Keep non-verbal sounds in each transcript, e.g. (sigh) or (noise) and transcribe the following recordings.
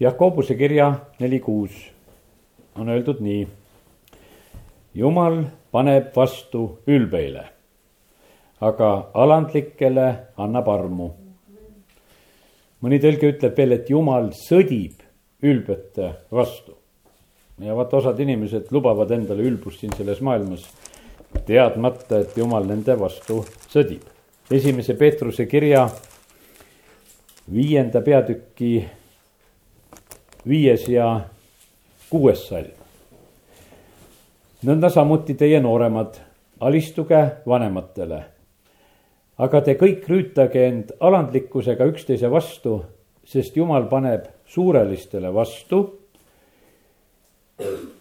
Jakobuse kirja neli kuus on öeldud nii. jumal paneb vastu ülbeile, aga alandlikele annab armu. mõni tõlge ütleb veel, et jumal sõdib ülbete vastu. ja vaata, osad inimesed lubavad endale ülbust siin selles maailmas, teadmata, et jumal nende vastu sõdib. esimese Peetruse kirja viienda peatüki viies ja kuues salm. nõnda samuti teie nooremad, alistuge vanematele. aga te kõik rüütage end alandlikkusega üksteise vastu, sest Jumal paneb suurelistele vastu,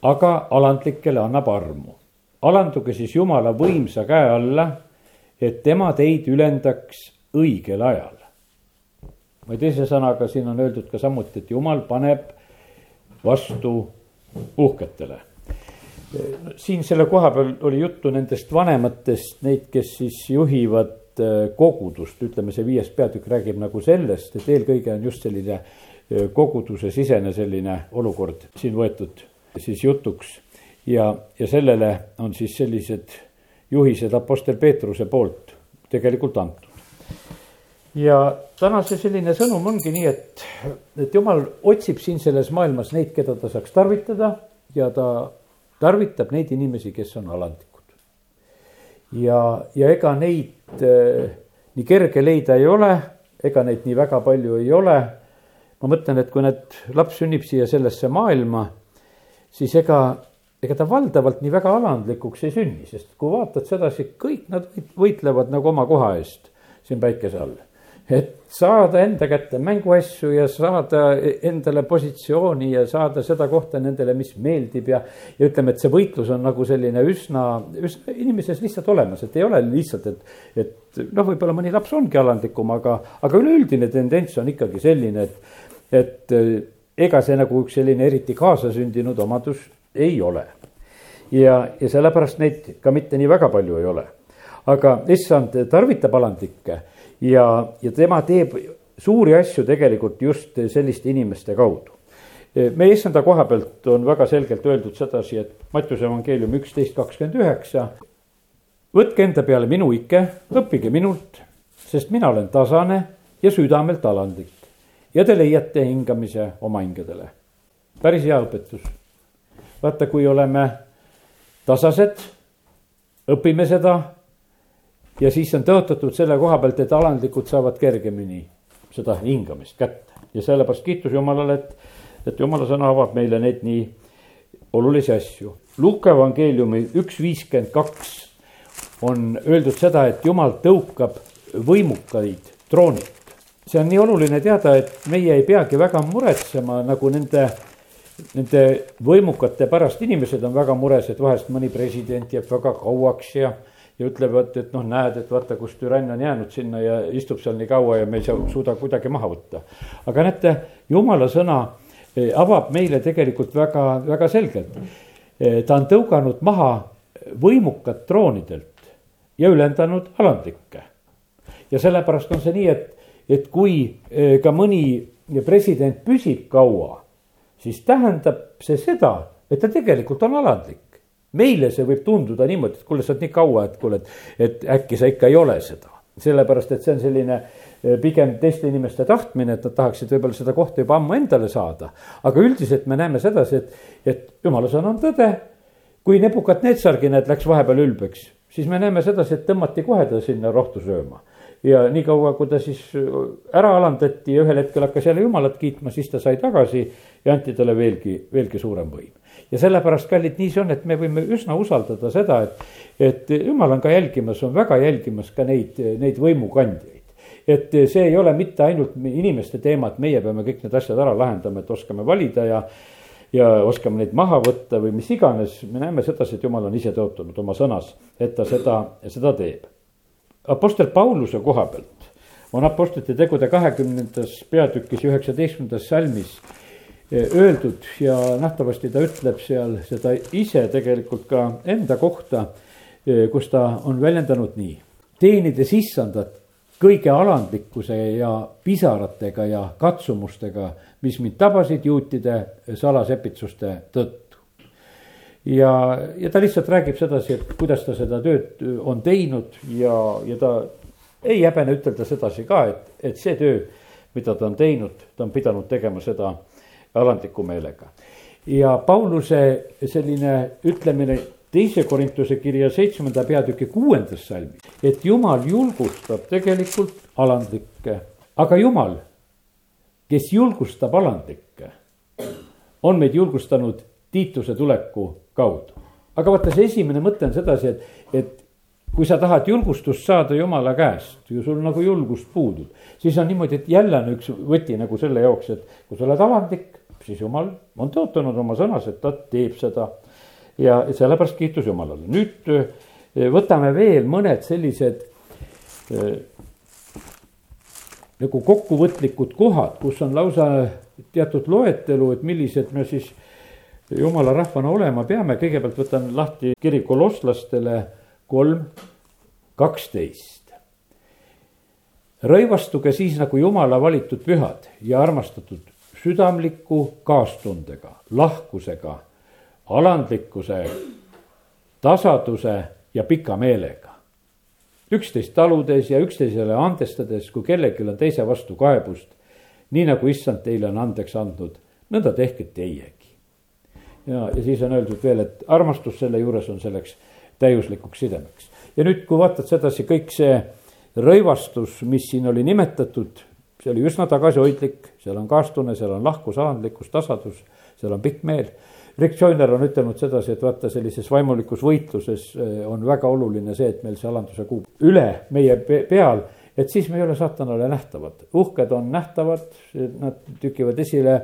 aga alandlikele annab armu. alanduge siis Jumala võimsa käe alla, et tema teid ülendaks õigel ajal või teise sõnaga, siin on öeldud ka samuti, et jumal paneb vastu uhketele. siin selle koha peal oli juttu nendest vanematest, neid, kes siis juhivad äh, kogudust, ütleme, see viies peatükk räägib nagu sellest, et eelkõige on just selline äh, koguduse sisene selline olukord siin võetud siis jutuks. ja, ja sellele on siis sellised juhised Apostel Peetruse poolt tegelikult antud ja täna see selline sõnum ongi nii, et, et jumal otsib siin selles maailmas neid, keda ta saaks tarvitada ja ta tarvitab neid inimesi, kes on alandlikud. ja, ja ega neid äh, nii kerge leida ei ole, ega neid nii väga palju ei ole. ma mõtlen, et kui need laps sünnib siia sellesse maailma, siis ega, ega ta valdavalt nii väga alandlikuks ei sünni, sest kui vaatad sedasi, kõik nad võitlevad nagu oma koha eest siin päikese all et saada enda kätte mänguasju ja saada endale positsiooni ja saada seda kohta nendele, mis meeldib ja. ja ütleme, et see võitlus on nagu selline üsna, üsna inimeses lihtsalt olemas, et ei ole lihtsalt, et, et noh, võib-olla mõni laps ongi alandlikum, aga, aga üleüldine tendents on ikkagi selline, et, et ega see nagu üks selline eriti kaasasündinud omadus ei ole. ja, ja sellepärast neid ka mitte nii väga palju ei ole. aga issand tarvitab alandlikke ja, ja tema teeb suuri asju tegelikult just selliste inimeste kaudu. meie issanda koha pealt on väga selgelt öeldud sedasi, et Mattiuse evangeelium üksteist kakskümmend üheksa. võtke enda peale minu ike, õppige minult, sest mina olen tasane ja südamelt alandlik ja te leiate hingamise oma hingedele. päris hea õpetus. vaata, kui oleme tasased, õpime seda ja siis on tõotatud selle koha pealt, et alandlikud saavad kergemini seda hingamist kätte ja sellepärast kiitus Jumalale, et, et Jumala sõna avab meile neid nii olulisi asju. Luuka evangeeliumi üks viiskümmend kaks on öeldud seda, et Jumal tõukab võimukaid troonilt. see on nii oluline teada, et meie ei peagi väga muretsema nagu nende, nende võimukate pärast, inimesed on väga mures, et vahest mõni president jääb väga kauaks ja ja ütlevad, et noh, näed, et vaata, kus türann on jäänud sinna ja istub seal nii kaua ja me ei saa, suuda kuidagi maha võtta. aga näete, jumala sõna eh, avab meile tegelikult väga, väga selgelt. Eh, ta on tõuganud maha võimukad troonidelt ja ülendanud alandlikke. ja sellepärast on see nii, et, et kui eh, ka mõni president püsib kaua, siis tähendab see seda, et ta tegelikult on alandlik meile see võib tunduda niimoodi, et kuule, sa oled nii kaua, et kuule, et, et äkki sa ikka ei ole seda. sellepärast, et see on selline eh, pigem teiste inimeste tahtmine, et nad tahaksid võib-olla seda kohta juba ammu endale saada. aga üldiselt me näeme sedasi, et, et jumala sõna on tõde. kui Nebukat-Netsargi, näed, läks vahepeal ülbeks, siis me näeme sedasi, et tõmmati kohe ta sinna rohtu sööma ja niikaua, kui ta siis ära alandati ja ühel hetkel hakkas jälle jumalat kiitma, siis ta sai tagasi ja anti talle veelgi, veelgi suurem võim ja sellepärast, kallid, nii see on, et me võime üsna usaldada seda, et, et jumal on ka jälgimas, on väga jälgimas ka neid, neid võimukandjaid. et see ei ole mitte ainult inimeste teema, et meie peame kõik need asjad ära lahendama, et oskame valida ja ja oskame neid maha võtta või mis iganes, me näeme sedasi, et jumal on ise tõotanud oma sõnas, et ta seda, seda teeb. Apostel Pauluse koha pealt on Apostlite tegude kahekümnendas peatükis üheksateistkümnendas salmis öeldud ja nähtavasti ta ütleb seal seda ise tegelikult ka enda kohta, kus ta on väljendanud nii. teenides issandat kõige alandlikkuse ja pisaratega ja katsumustega, mis mind tabasid juutide salasepitsuste tõttu. ja, ja ta lihtsalt räägib sedasi, et kuidas ta seda tööd on teinud ja, ja ta ei häbene ütelda sedasi ka, et, et see töö, mida ta on teinud, ta on pidanud tegema seda alandliku meelega. ja Pauluse selline ütlemine teise Korintuse kirja seitsmenda peatüki kuuendas salmis, et jumal julgustab tegelikult alandlikke, aga jumal, kes julgustab alandlikke, on meid julgustanud Tiituse tuleku kaudu. aga vaata, see esimene mõte on sedasi, et, et kui sa tahad julgustust saada jumala käest ja sul nagu julgust puudub, siis on niimoodi, et jälle on üks võti nagu selle jaoks, et kui sa oled alandlik, siis jumal on tõotanud oma sõnas, et ta teeb seda. ja sellepärast kiitus Jumalale, nüüd eh, võtame veel mõned sellised äh, nagu kokkuvõtlikud kohad, kus on lausa teatud loetelu, et millised me siis jumala rahvana olema peame, kõigepealt võtan lahti kiri kolosslastele kolm, kaksteist. rõivastuge siis nagu jumala valitud pühad ja armastatud südamliku kaastundega, lahkusega, alandlikkuse, tasaduse ja pika meelega. üksteist taludes ja üksteisele andestades, kui kellelgi on teise vastu kaebust, nii nagu issand teile on andeks andnud, nõnda tehke teiegi. ja, ja siis on öeldud veel, et armastus selle juures on selleks täiuslikuks sidemeks. ja nüüd, kui vaatad sedasi, kõik see rõivastus, mis siin oli nimetatud, see oli üsna tagasihoidlik, seal on kaastunne, seal on lahkus, alandlikkus, tasadus, seal on pikk meel. Rick Joyner on ütelnud sedasi, et vaata sellises vaimulikus võitluses eh, on väga oluline see, et meil see alanduse kuu üle meie peal, et siis me ei ole saatanale nähtavad, uhked on nähtavad, nad tükivad esile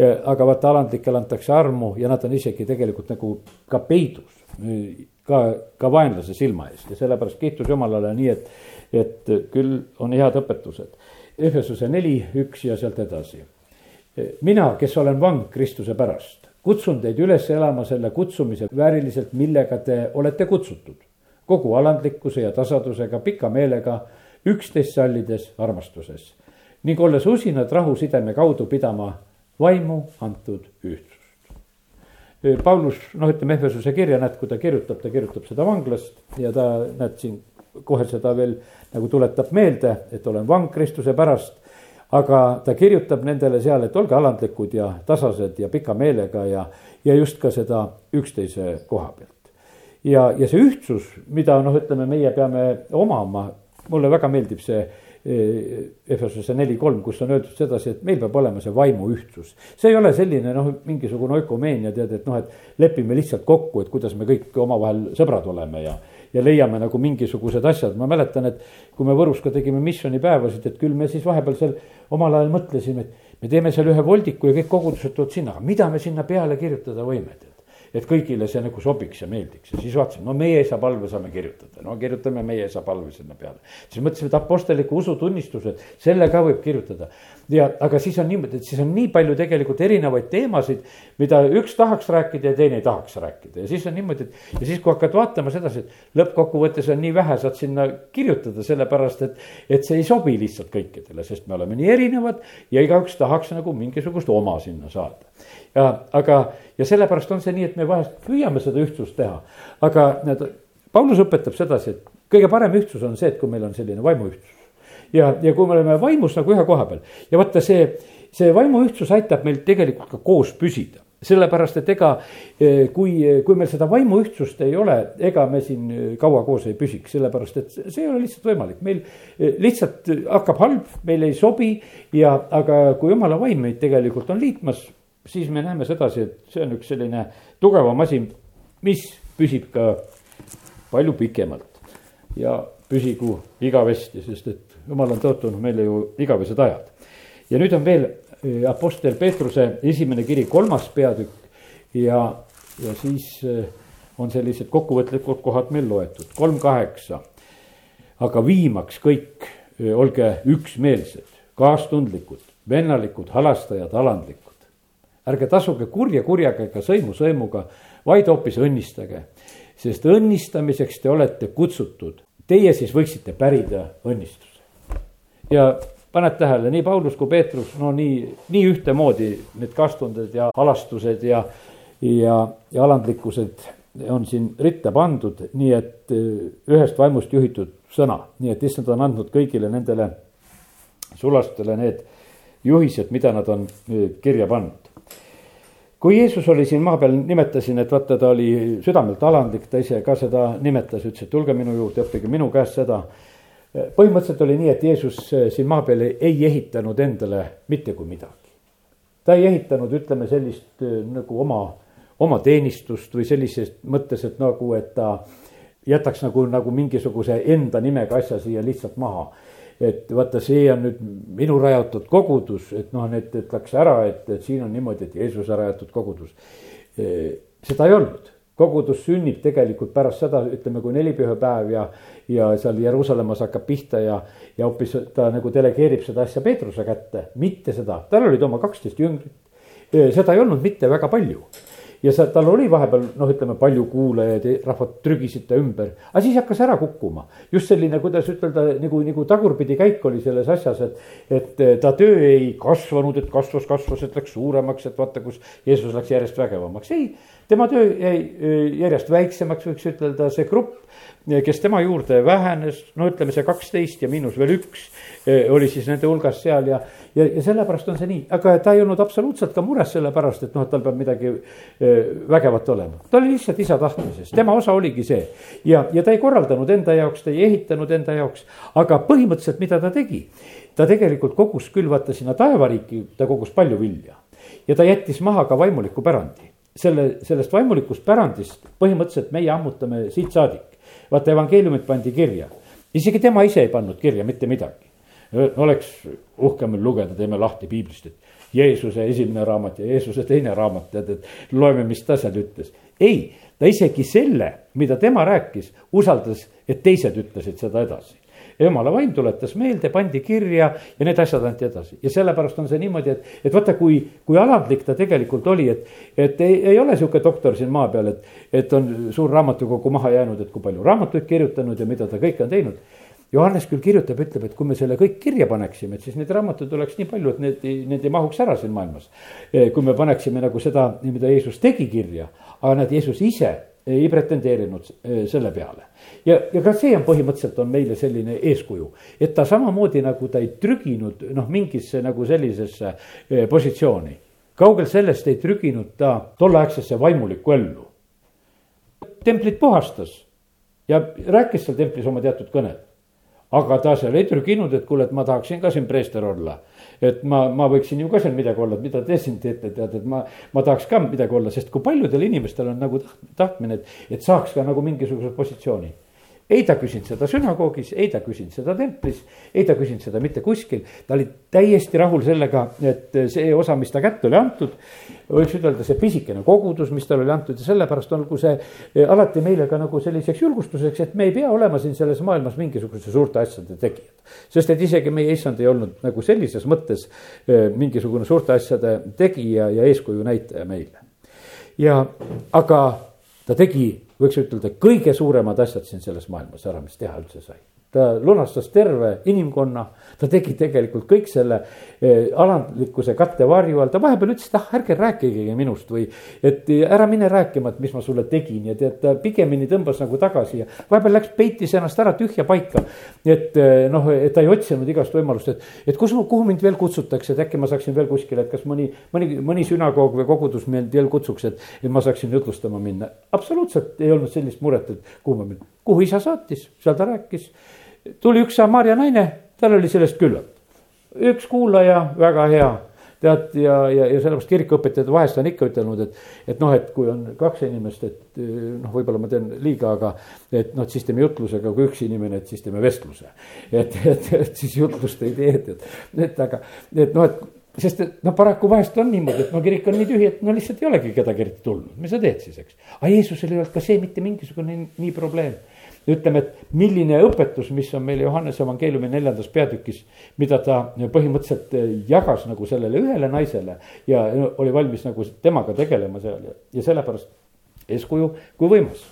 aga vaata, alandlikele antakse armu ja nad on isegi tegelikult nagu ka peidus ka, ka vaenlase silma eest ja sellepärast kiitus Jumalale nii, et, et küll on head õpetused. Efesuse neli, üks ja sealt edasi. mina, kes olen vang Kristuse pärast, kutsun teid üles elama selle kutsumise vääriliselt, millega te olete kutsutud. kogu alandlikkuse ja tasadusega, pika meelega, üksteist sallides armastuses ning olles usinad rahusideme kaudu pidama vaimu antud ühtsust. Paulus, noh, ütleme Efesuse kirja, näed, kui ta kirjutab, ta kirjutab seda vanglast ja ta, näed siin kohe seda veel nagu tuletab meelde, et olen vang Kristuse pärast. aga ta kirjutab nendele seal, et olge alandlikud ja tasased ja pika meelega ja, ja just ka seda üksteise koha pealt. ja, ja see ühtsus, mida noh, ütleme, meie peame omama, mulle väga meeldib see Efesuse neli kolm, kus on öeldud sedasi, et meil peab olema see vaimu ühtsus. see ei ole selline noh, mingisugune oikumeenia tead, et noh, et lepime lihtsalt kokku, et kuidas me kõik omavahel sõbrad oleme ja. Ja leiame nagu mingisugused asjad, ma mäletan, et kui me Võrus ka tegime missioonipäevasid, et küll me siis vahepeal seal omal ajal mõtlesime, et me teeme seal ühe voldiku ja kõik kogudused tulevad sinna, aga mida me sinna peale kirjutada võime tead? Et kõigile see nagu sobiks ja meeldiks. Ja siis vaatasime, no meie isa palve saame kirjutada, no kirjutame meie isa palve sinna peale. siis mõtlesime, et apostliku usutunnistused, selle ka võib kirjutada. ja, aga siis on niimoodi, et siis on nii palju tegelikult erinevaid teemasid, mida üks tahaks rääkida ja teine ei tahaks rääkida ja siis on niimoodi, et ja siis, kui hakkad vaatama sedasi, et lõppkokkuvõttes on nii vähe, saad sinna kirjutada, sellepärast et, et see ei sobi lihtsalt kõikidele, sest me oleme nii erinevad ja igaüks tahaks nagu mingisugust oma sinna saada ja aga, ja sellepärast on see nii, et me vahest püüame seda ühtsust teha. aga need, Paulus õpetab sedasi, et kõige parem ühtsus on see, et kui meil on selline vaimuühtsus. ja, ja kui me oleme vaimus nagu ühe koha peal ja vaata see, see vaimuühtsus aitab meil tegelikult ka koos püsida sellepärast, et ega eh, kui, kui meil seda vaimuühtsust ei ole, ega me siin kaua koos ei püsiks, sellepärast et see ei ole lihtsalt võimalik, meil lihtsalt hakkab halb, meil ei sobi ja, aga kui jumala vaim meid tegelikult on liitmas siis me näeme sedasi, et see on üks selline tugevam asi, mis püsib ka palju pikemalt ja püsigu igavesti, sest et jumal on tõotanud meile ju igavesed ajad. ja nüüd on veel Apostel Peetruse esimene kiri, kolmas peatükk ja, ja siis eh, on sellised kokkuvõtlikud kohad meil loetud, kolm kaheksa. aga viimaks kõik eh, olge üksmeelsed, kaastundlikud, vennalikud, halastajad, alandlikud ärge tasuge kurja kurjaga ega sõimu sõimuga, vaid hoopis õnnistage. sest õnnistamiseks te olete kutsutud, teie siis võiksite pärida õnnistuse. ja paned tähele, nii Paulus kui Peetrus, no nii, nii ühtemoodi need kastunded ja alastused ja, ja, ja alandlikkused on siin ritta pandud, nii et ühest vaimust juhitud sõna, nii et issand on andnud kõigile nendele sulastele need juhised, mida nad on kirja pannud. kui Jeesus oli siin maa peal, nimetasin, et vaata, ta oli südamelt alandlik, ta ise ka seda nimetas, ütles, et tulge minu juurde, õppige minu käest seda. Põhimõtteliselt oli nii, et Jeesus siin maa peal ei ehitanud endale mitte kui midagi. ta ei ehitanud, ütleme sellist nagu oma, oma teenistust või sellises mõttes, et nagu, et ta jätaks nagu, nagu mingisuguse enda nimega asja siia lihtsalt maha et vaata, see on nüüd minu rajatud kogudus, et noh, need ütleks ära, et, et siin on niimoodi, et Jeesuse rajatud kogudus. seda ei olnud, kogudus sünnib tegelikult pärast seda, ütleme, kui nelipühapäev ja, ja seal Jeruusalemmas hakkab pihta ja, ja hoopis ta nagu delegeerib seda asja Peetruse kätte, mitte seda, tal olid oma kaksteist jüngrit. seda ei olnud mitte väga palju ja seal tal oli vahepeal noh, ütleme palju kuulajaid, rahvad trügisid ta ümber, aga siis hakkas ära kukkuma. just selline, kuidas ütelda, nagu, nagu tagurpidi käik oli selles asjas, et, et ta töö ei kasvanud, et kasvas, kasvas, et läks suuremaks, et vaata, kus Jeesus läks järjest vägevamaks, ei. Tema töö jäi järjest väiksemaks, võiks ütelda, see grupp, kes tema juurde vähenes, no ütleme, see kaksteist ja miinus veel üks oli siis nende hulgas seal ja ja, ja sellepärast on see nii, aga ta ei olnud absoluutselt ka mures selle pärast, et noh, et tal peab midagi vägevat olema. ta oli lihtsalt isa tahtmises, tema osa oligi see. ja, ja ta ei korraldanud enda jaoks, ta ei ehitanud enda jaoks, aga põhimõtteliselt, mida ta tegi? ta tegelikult kogus küll, vaata sinna taevariiki, ta kogus palju vilja. ja ta jättis maha ka vaimuliku pärandi. Selle, sellest vaimulikust pärandist põhimõtteliselt meie ammutame siit saadik. vaata, evangeeliumid pandi kirja, isegi tema ise ei pannud kirja mitte midagi oleks uhke meil lugeda, teeme lahti piiblist, et Jeesuse esimene raamat ja Jeesuse teine raamat, tead, et loeme, mis ta seal ütles. ei, ta isegi selle, mida tema rääkis, usaldas, et teised ütlesid seda edasi jumala vaim tuletas meelde, pandi kirja ja need asjad anti edasi ja sellepärast on see niimoodi, et, et vaata, kui, kui alandlik ta tegelikult oli, et, et ei, ei ole sihuke doktor siin maa peal, et, et on suur raamatukogu maha jäänud, et kui palju raamatuid kirjutanud ja mida ta kõike on teinud Johannes küll kirjutab, ütleb, et kui me selle kõik kirja paneksime, et siis neid raamatuid oleks nii palju, et need, need ei mahuks ära siin maailmas. Eh, kui me paneksime nagu seda, mida Jeesus tegi kirja, aga näed, Jeesus ise ei pretendeerinud eh, selle peale. ja, ja ka see on põhimõtteliselt on meile selline eeskuju, et ta samamoodi nagu ta ei trüginud noh, mingisse nagu sellisesse eh, positsiooni. kaugel sellest ei trüginud ta tolleaegsesse vaimulikku ellu. templit puhastas ja rääkis seal templis oma teatud kõned aga ta seal ei trüginud, et kuule, et ma tahaksin ka siin preester olla. Et ma, ma võiksin ju ka seal midagi olla, et mida te siin teete, tead, et ma, ma tahaks ka midagi olla, sest kui paljudel inimestel on nagu tahtmine, et, et saaks ka nagu mingisuguse positsiooni ei ta küsinud seda sünagoogis, ei ta küsinud seda templis, ei ta küsinud seda mitte kuskil. ta oli täiesti rahul sellega, et see osa, mis ta kätte oli antud, võiks ütelda, see pisikene kogudus, mis talle oli antud ja sellepärast olgu see eh, alati meile ka nagu selliseks julgustuseks, et me ei pea olema siin selles maailmas mingisuguse suurte asjade tegijad. sest et isegi meie issand ei olnud nagu sellises mõttes eh, mingisugune suurte asjade tegija ja eeskuju näitaja meile. ja, aga ta tegi võiks ütelda, kõige suuremad asjad siin selles maailmas ära, mis teha üldse sai ta lunastas terve inimkonna, ta tegi tegelikult kõik selle eh, alandlikkuse kattevarju all, ta vahepeal ütles, et ah, ärge rääkigegi minust või. et ära mine rääkima, et mis ma sulle tegin ja tead, ta pigemini tõmbas nagu tagasi ja vahepeal läks, peitis ennast ära tühja paika. et eh, noh, et ta ei otsinud igast võimalust, et, et kus, kuhu mind veel kutsutakse, et äkki ma saaksin veel kuskile, et kas mõni, mõni, mõni sünagoog või kogudus mind veel kutsuks, et, et ma saaksin jutlustama minna. absoluutselt ei olnud sellist muret, et kuhu ma, kuhu isa saatis, seal ta rääkis tuli üks Samaria naine, tal oli sellest küllalt. üks kuulaja, väga hea, tead ja, ja, ja sellepärast kirikuõpetajad vahest on ikka ütelnud, et, et noh, et kui on kaks inimest, et noh, võib-olla ma teen liiga, aga et noh, et siis teeme jutlusega, kui üks inimene, et siis teeme vestluse. et, et, et siis jutlust ei tee, et, et aga, et noh, et sest et noh, paraku vahest on niimoodi, et no kirik on nii tühi, et no lihtsalt ei olegi kedagi eriti tulnud, mis sa teed siis, eks. aga Jeesusel ei olnud ka see mitte mingisugune nii probleem ütleme, et milline õpetus, mis on meil Johannese evangeeliumi neljandas peatükis, mida ta põhimõtteliselt jagas nagu sellele ühele naisele ja oli valmis nagu temaga tegelema seal ja, ja sellepärast eeskuju kui võimas.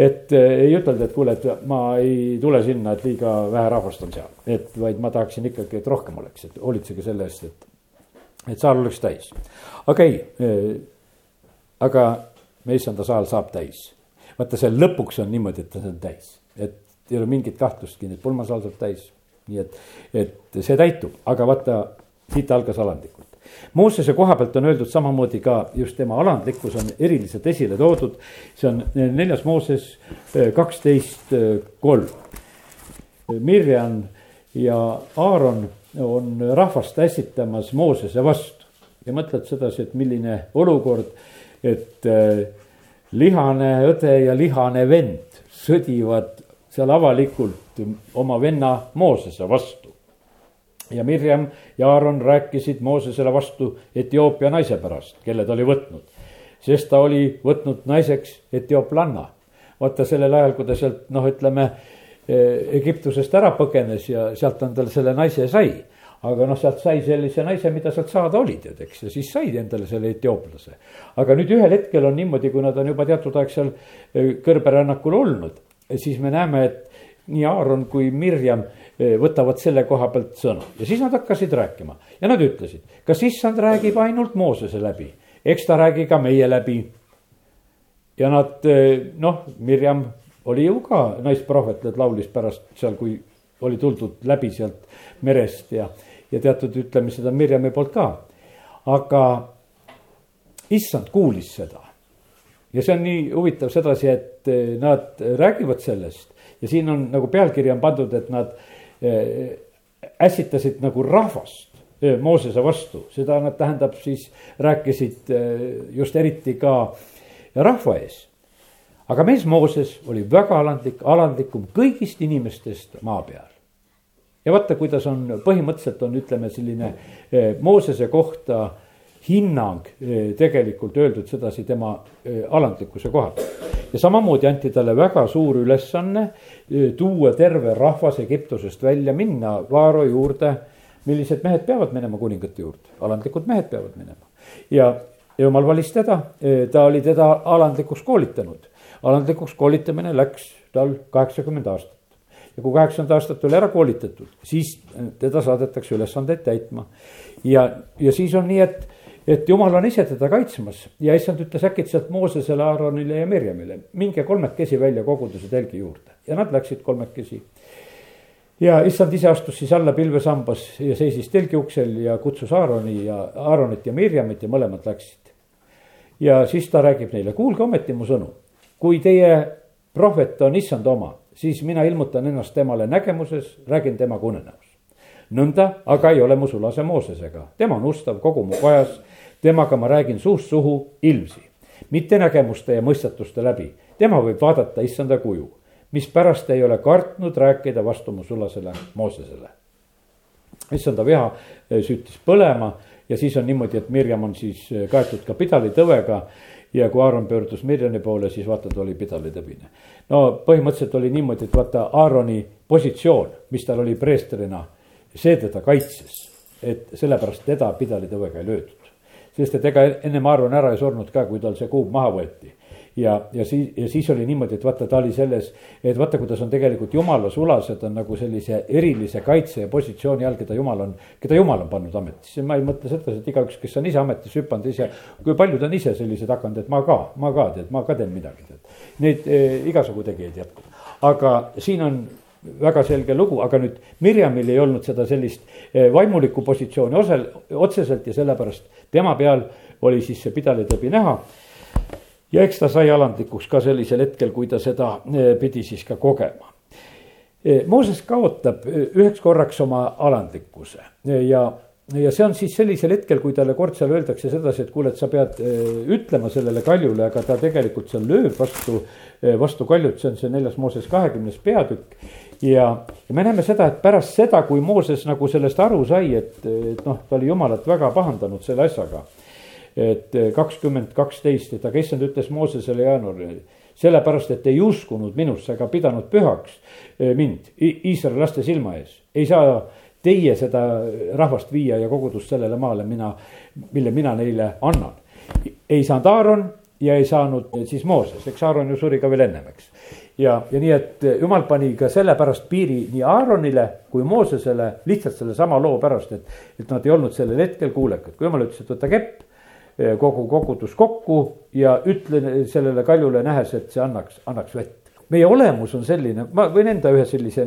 et ei ütelda, et kuule, et ma ei tule sinna, et liiga vähe rahvast on seal, et vaid ma tahaksin ikkagi, et rohkem oleks, et hoolitsege selle eest, et, et saal oleks täis. okei okay,, aga meie issanda saal saab täis. Vaata, see lõpuks on niimoodi, et see on täis, et ei ole mingit kahtlustki, et pulmasaal saab täis. nii et, et see täitub, aga vaata, siit algas alandlikult. Moosese koha pealt on öeldud samamoodi ka just tema alandlikkus on eriliselt esile toodud. see on neljas Mooses eh, kaksteist eh, kolm. Mirjam ja Aaron on rahvast ässitamas Moosese vastu ja mõtled sedasi, et milline olukord, et eh, lihane õde ja lihane vend sõdivad seal avalikult oma venna Moosese vastu ja Mirjam ja Aaron rääkisid Moosesele vastu Etioopia naise pärast, kelle ta oli võtnud. sest ta oli võtnud naiseks etiooplanna. vaata sellel ajal, kui ta sealt noh, ütleme eh, Egiptusest ära põgenes ja sealt on tal selle naise sai. Aga noh, sealt sai sellise naise, mida sealt saada oli tead, eks, ja siis sai endale selle etiooplase. aga nüüd ühel hetkel on niimoodi, kui nad on juba teatud aeg seal eh, kõrberännakul olnud, siis me näeme, et nii Aaron kui Mirjam Eh, võtavad selle koha pealt sõna ja siis nad hakkasid rääkima ja nad ütlesid, kas issand räägib ainult Moosese läbi, eks ta räägi ka meie läbi. ja nad eh, noh, Mirjam oli ju ka naisprohvet, et laulis pärast seal, kui oli tuldud läbi sealt merest ja, ja teatud ütlemised on Mirjami poolt ka. aga issand kuulis seda ja see on nii huvitav sedasi, et eh, nad räägivad sellest ja siin on nagu pealkiri on pandud, et nad Äh, ässitasid nagu rahvast äh, Moosese vastu, seda nad tähendab siis rääkisid just eriti ka rahva ees. aga mees Mooses oli väga alandlik, alandlikum kõigist inimestest maa peal. Ja vaata, kuidas on põhimõtteliselt on, ütleme selline Moosese kohta hinnang tegelikult öeldud sedasi tema alandlikkuse koha pealt ja samamoodi anti talle väga suur ülesanne tuua terve rahvas Egiptusest välja, minna Vaaro juurde. millised mehed peavad minema kuningate juurde, alandlikud mehed peavad minema ja jumal valis teda, ta oli teda alandlikuks koolitanud. alandlikuks koolitamine läks tal kaheksakümmend aastat ja kui kaheksakümmend aastat oli ära koolitatud, siis teda saadetakse ülesandeid täitma. ja, ja siis on nii, et et jumal on ise teda kaitsmas ja issand ütles äkitselt Moosesele, Aaronile ja Mirjamile, minge kolmekesi välja koguduse telgi juurde ja nad läksid kolmekesi. ja issand ise astus siis alla pilvesambas ja seisis telgi uksel ja kutsus Aaroni ja Aaronit ja Mirjamit ja mõlemad läksid. ja siis ta räägib neile, kuulge ometi mu sõnu, kui teie prohvet on issand oma, siis mina ilmutan ennast temale nägemuses, räägin temaga unenäos nõnda aga ei ole mu sulase Moosesega, tema on ustav kogu mu kojas temaga ma räägin suust suhu ilmsi, mitte nägemuste ja mõistatuste läbi. tema võib vaadata issanda kuju, mispärast ei ole kartnud rääkida vastu mu sulasele Moosesele. issanda viha eh, süttis põlema ja siis on niimoodi, et Mirjam on siis eh, kaetud ka pidalitõvega ja kui Aaron pöördus Mirjani poole, siis vaata, ta oli pidalitõbine. no põhimõtteliselt oli niimoodi, et vaata Aaroni positsioon, mis tal oli preestrina, see teda kaitses, et sellepärast teda pidalitõvega ei löödud sest et ega ennem Aaron ära ei surnud ka, kui tal see kuub maha võeti ja, ja siis, ja siis oli niimoodi, et vaata, ta oli selles, et vaata, kuidas on tegelikult jumala sulased on nagu sellise erilise kaitse ja positsiooni all, keda jumal on, keda jumal on pannud ametisse. ma ei mõtle seda, et igaüks, kes on ise ametisse hüpanud ise, kui paljud on ise sellised hakanud, et ma ka, ma ka tead, ma ka teen midagi, tead. Neid eh, igasugu tegijaid jätkub, aga siin on väga selge lugu, aga nüüd Mirjamil ei olnud seda sellist eh, vaimulikku positsiooni osel, otseselt ja sellepärast tema peal oli siis see pidalitõbi näha. Ja eks ta sai alandlikuks ka sellisel hetkel, kui ta seda eh, pidi siis ka kogema. Eh, Mooses kaotab üheks korraks oma alandlikkuse ja ja see on siis sellisel hetkel, kui talle kord seal öeldakse sedasi, et kuule, et sa pead ütlema sellele kaljule, aga ta tegelikult seal lööb vastu, vastu kaljut, see on see neljas Mooses kahekümnes peatükk ja, ja me näeme seda, et pärast seda, kui Mooses nagu sellest aru sai, et, et noh, ta oli jumalat väga pahandanud selle asjaga. Et kakskümmend kaksteist, et aga issand ütles Moosesele jaanuarile, sellepärast, et ei uskunud minusse ega pidanud pühaks eh, mind Iisraeli laste silma ees, ei saa teie seda rahvast viia ja kogudust sellele maale mina, mille mina neile annan. ei saanud Aaron ja ei saanud siis Mooses, eks Aaron ju suri ka veel ennem, eks. ja, ja nii, et jumal pani ka sellepärast piiri nii Aaronile kui Moosesele lihtsalt sellesama loo pärast, et, et nad ei olnud sellel hetkel kuulekad, kui jumal ütles, et võta kepp kogu kogudus kokku ja ütle sellele kaljule nähes, et see annaks, annaks vett. Meie olemus on selline, ma võin enda ühe sellise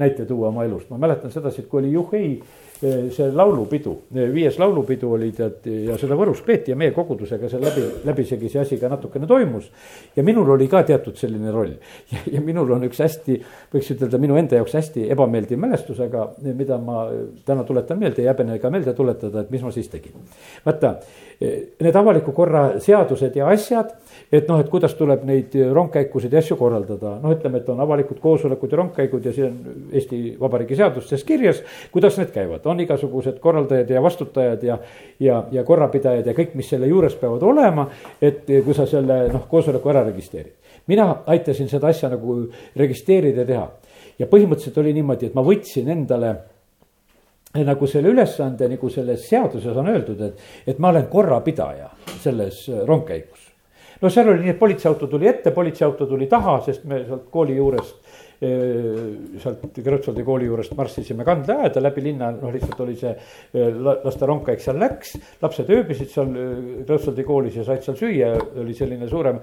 näite tuua oma elust, ma mäletan sedasi, et kui oli Juhei Eh, see laulupidu, eh, viies laulupidu oli tead ja seda Võrus peeti ja meie kogudusega seal läbi, läbisegi see asi ka natukene toimus. ja minul oli ka teatud selline roll (laughs) ja, ja minul on üks hästi, võiks ütelda minu enda jaoks hästi ebameeldiv mälestus, aga mida ma täna tuletan meelde, ei häbene ka meelde tuletada, et mis ma siis tegin. vaata, eh, need avaliku korra seadused ja asjad et noh, et kuidas tuleb neid rongkäikusid ja asju korraldada, noh, ütleme, et on avalikud koosolekud ja rongkäigud ja see on Eesti Vabariigi seadustes kirjas, kuidas need käivad, on igasugused korraldajad ja vastutajad ja. ja, ja korrapidajad ja kõik, mis selle juures peavad olema, et kui sa selle noh, koosoleku ära registreerid. mina aitasin seda asja nagu registreerida ja teha ja põhimõtteliselt oli niimoodi, et ma võtsin endale nagu selle ülesande, nagu selles seaduses on öeldud, et, et ma olen korrapidaja selles rongkäigus no seal oli nii, et politseiauto tuli ette, politseiauto tuli taha, sest me sealt kooli juurest sealt Kreutzwaldi kooli juurest marssisime kandleaeda läbi linna, noh lihtsalt oli see laste rongkäik seal läks. lapsed ööbisid seal Kreutzwaldi koolis ja said seal süüa, oli selline suurem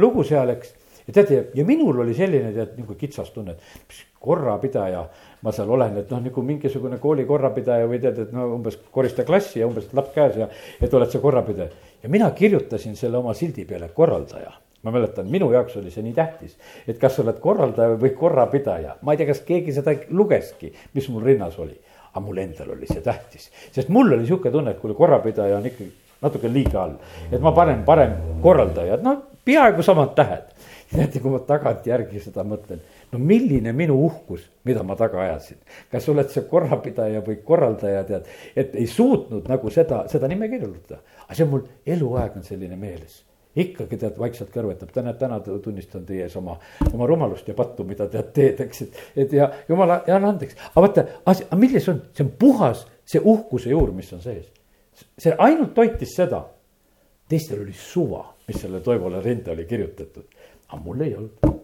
lugu seal, eks. ja teate, ja minul oli selline tead nagu kitsas tunne, et mis korrapidaja ma seal olen, et noh, nagu mingisugune kooli korrapidaja või tead, et no umbes korista klassi ja umbes laps käes ja, et oled sa korrapidaja. ja mina kirjutasin selle oma sildi peale korraldaja ma mäletan, minu jaoks oli see nii tähtis, et kas sa oled korraldaja või korrapidaja, ma ei tea, kas keegi seda lugeski, mis mul rinnas oli. aga mul endal oli see tähtis, sest mul oli sihuke tunne, et kuule, korrapidaja on ikkagi natuke liiga all. et ma panen parem korraldaja, noh, peaaegu samad tähed. teate, kui ma tagantjärgi seda mõtlen no milline minu uhkus, mida ma taga ajasin. kas oled see korrapidaja või korraldaja, tead, et ei suutnud nagu seda, seda nime kirjutada. aga see on mul eluaeg on selline meeles ikkagi tead, vaikselt kõrvetab, täna, täna tunnistan teie ees oma, oma rumalust ja pattu, mida tead teed, eks, et, et ja jumala, anna andeks. aga vaata, aga milles on, see on puhas see uhkuse juur, mis on sees. see ainult toitis seda. teistel oli suva, mis selle Toivole rinde oli kirjutatud, aga mul ei olnud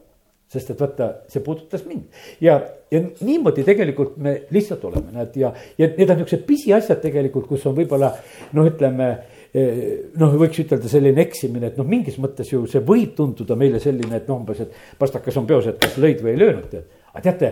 sest et vaata, see puudutas mind ja, ja niimoodi tegelikult me lihtsalt oleme, näed, ja, ja need on niuksed pisiasjad tegelikult, kus on võib-olla noh, ütleme eh, noh, võiks ütelda selline eksimine, et noh, mingis mõttes ju see võib tunduda meile selline, et noh, umbes, et pastakas on peos, et kas lõid või ei löönud, tead. aga teate,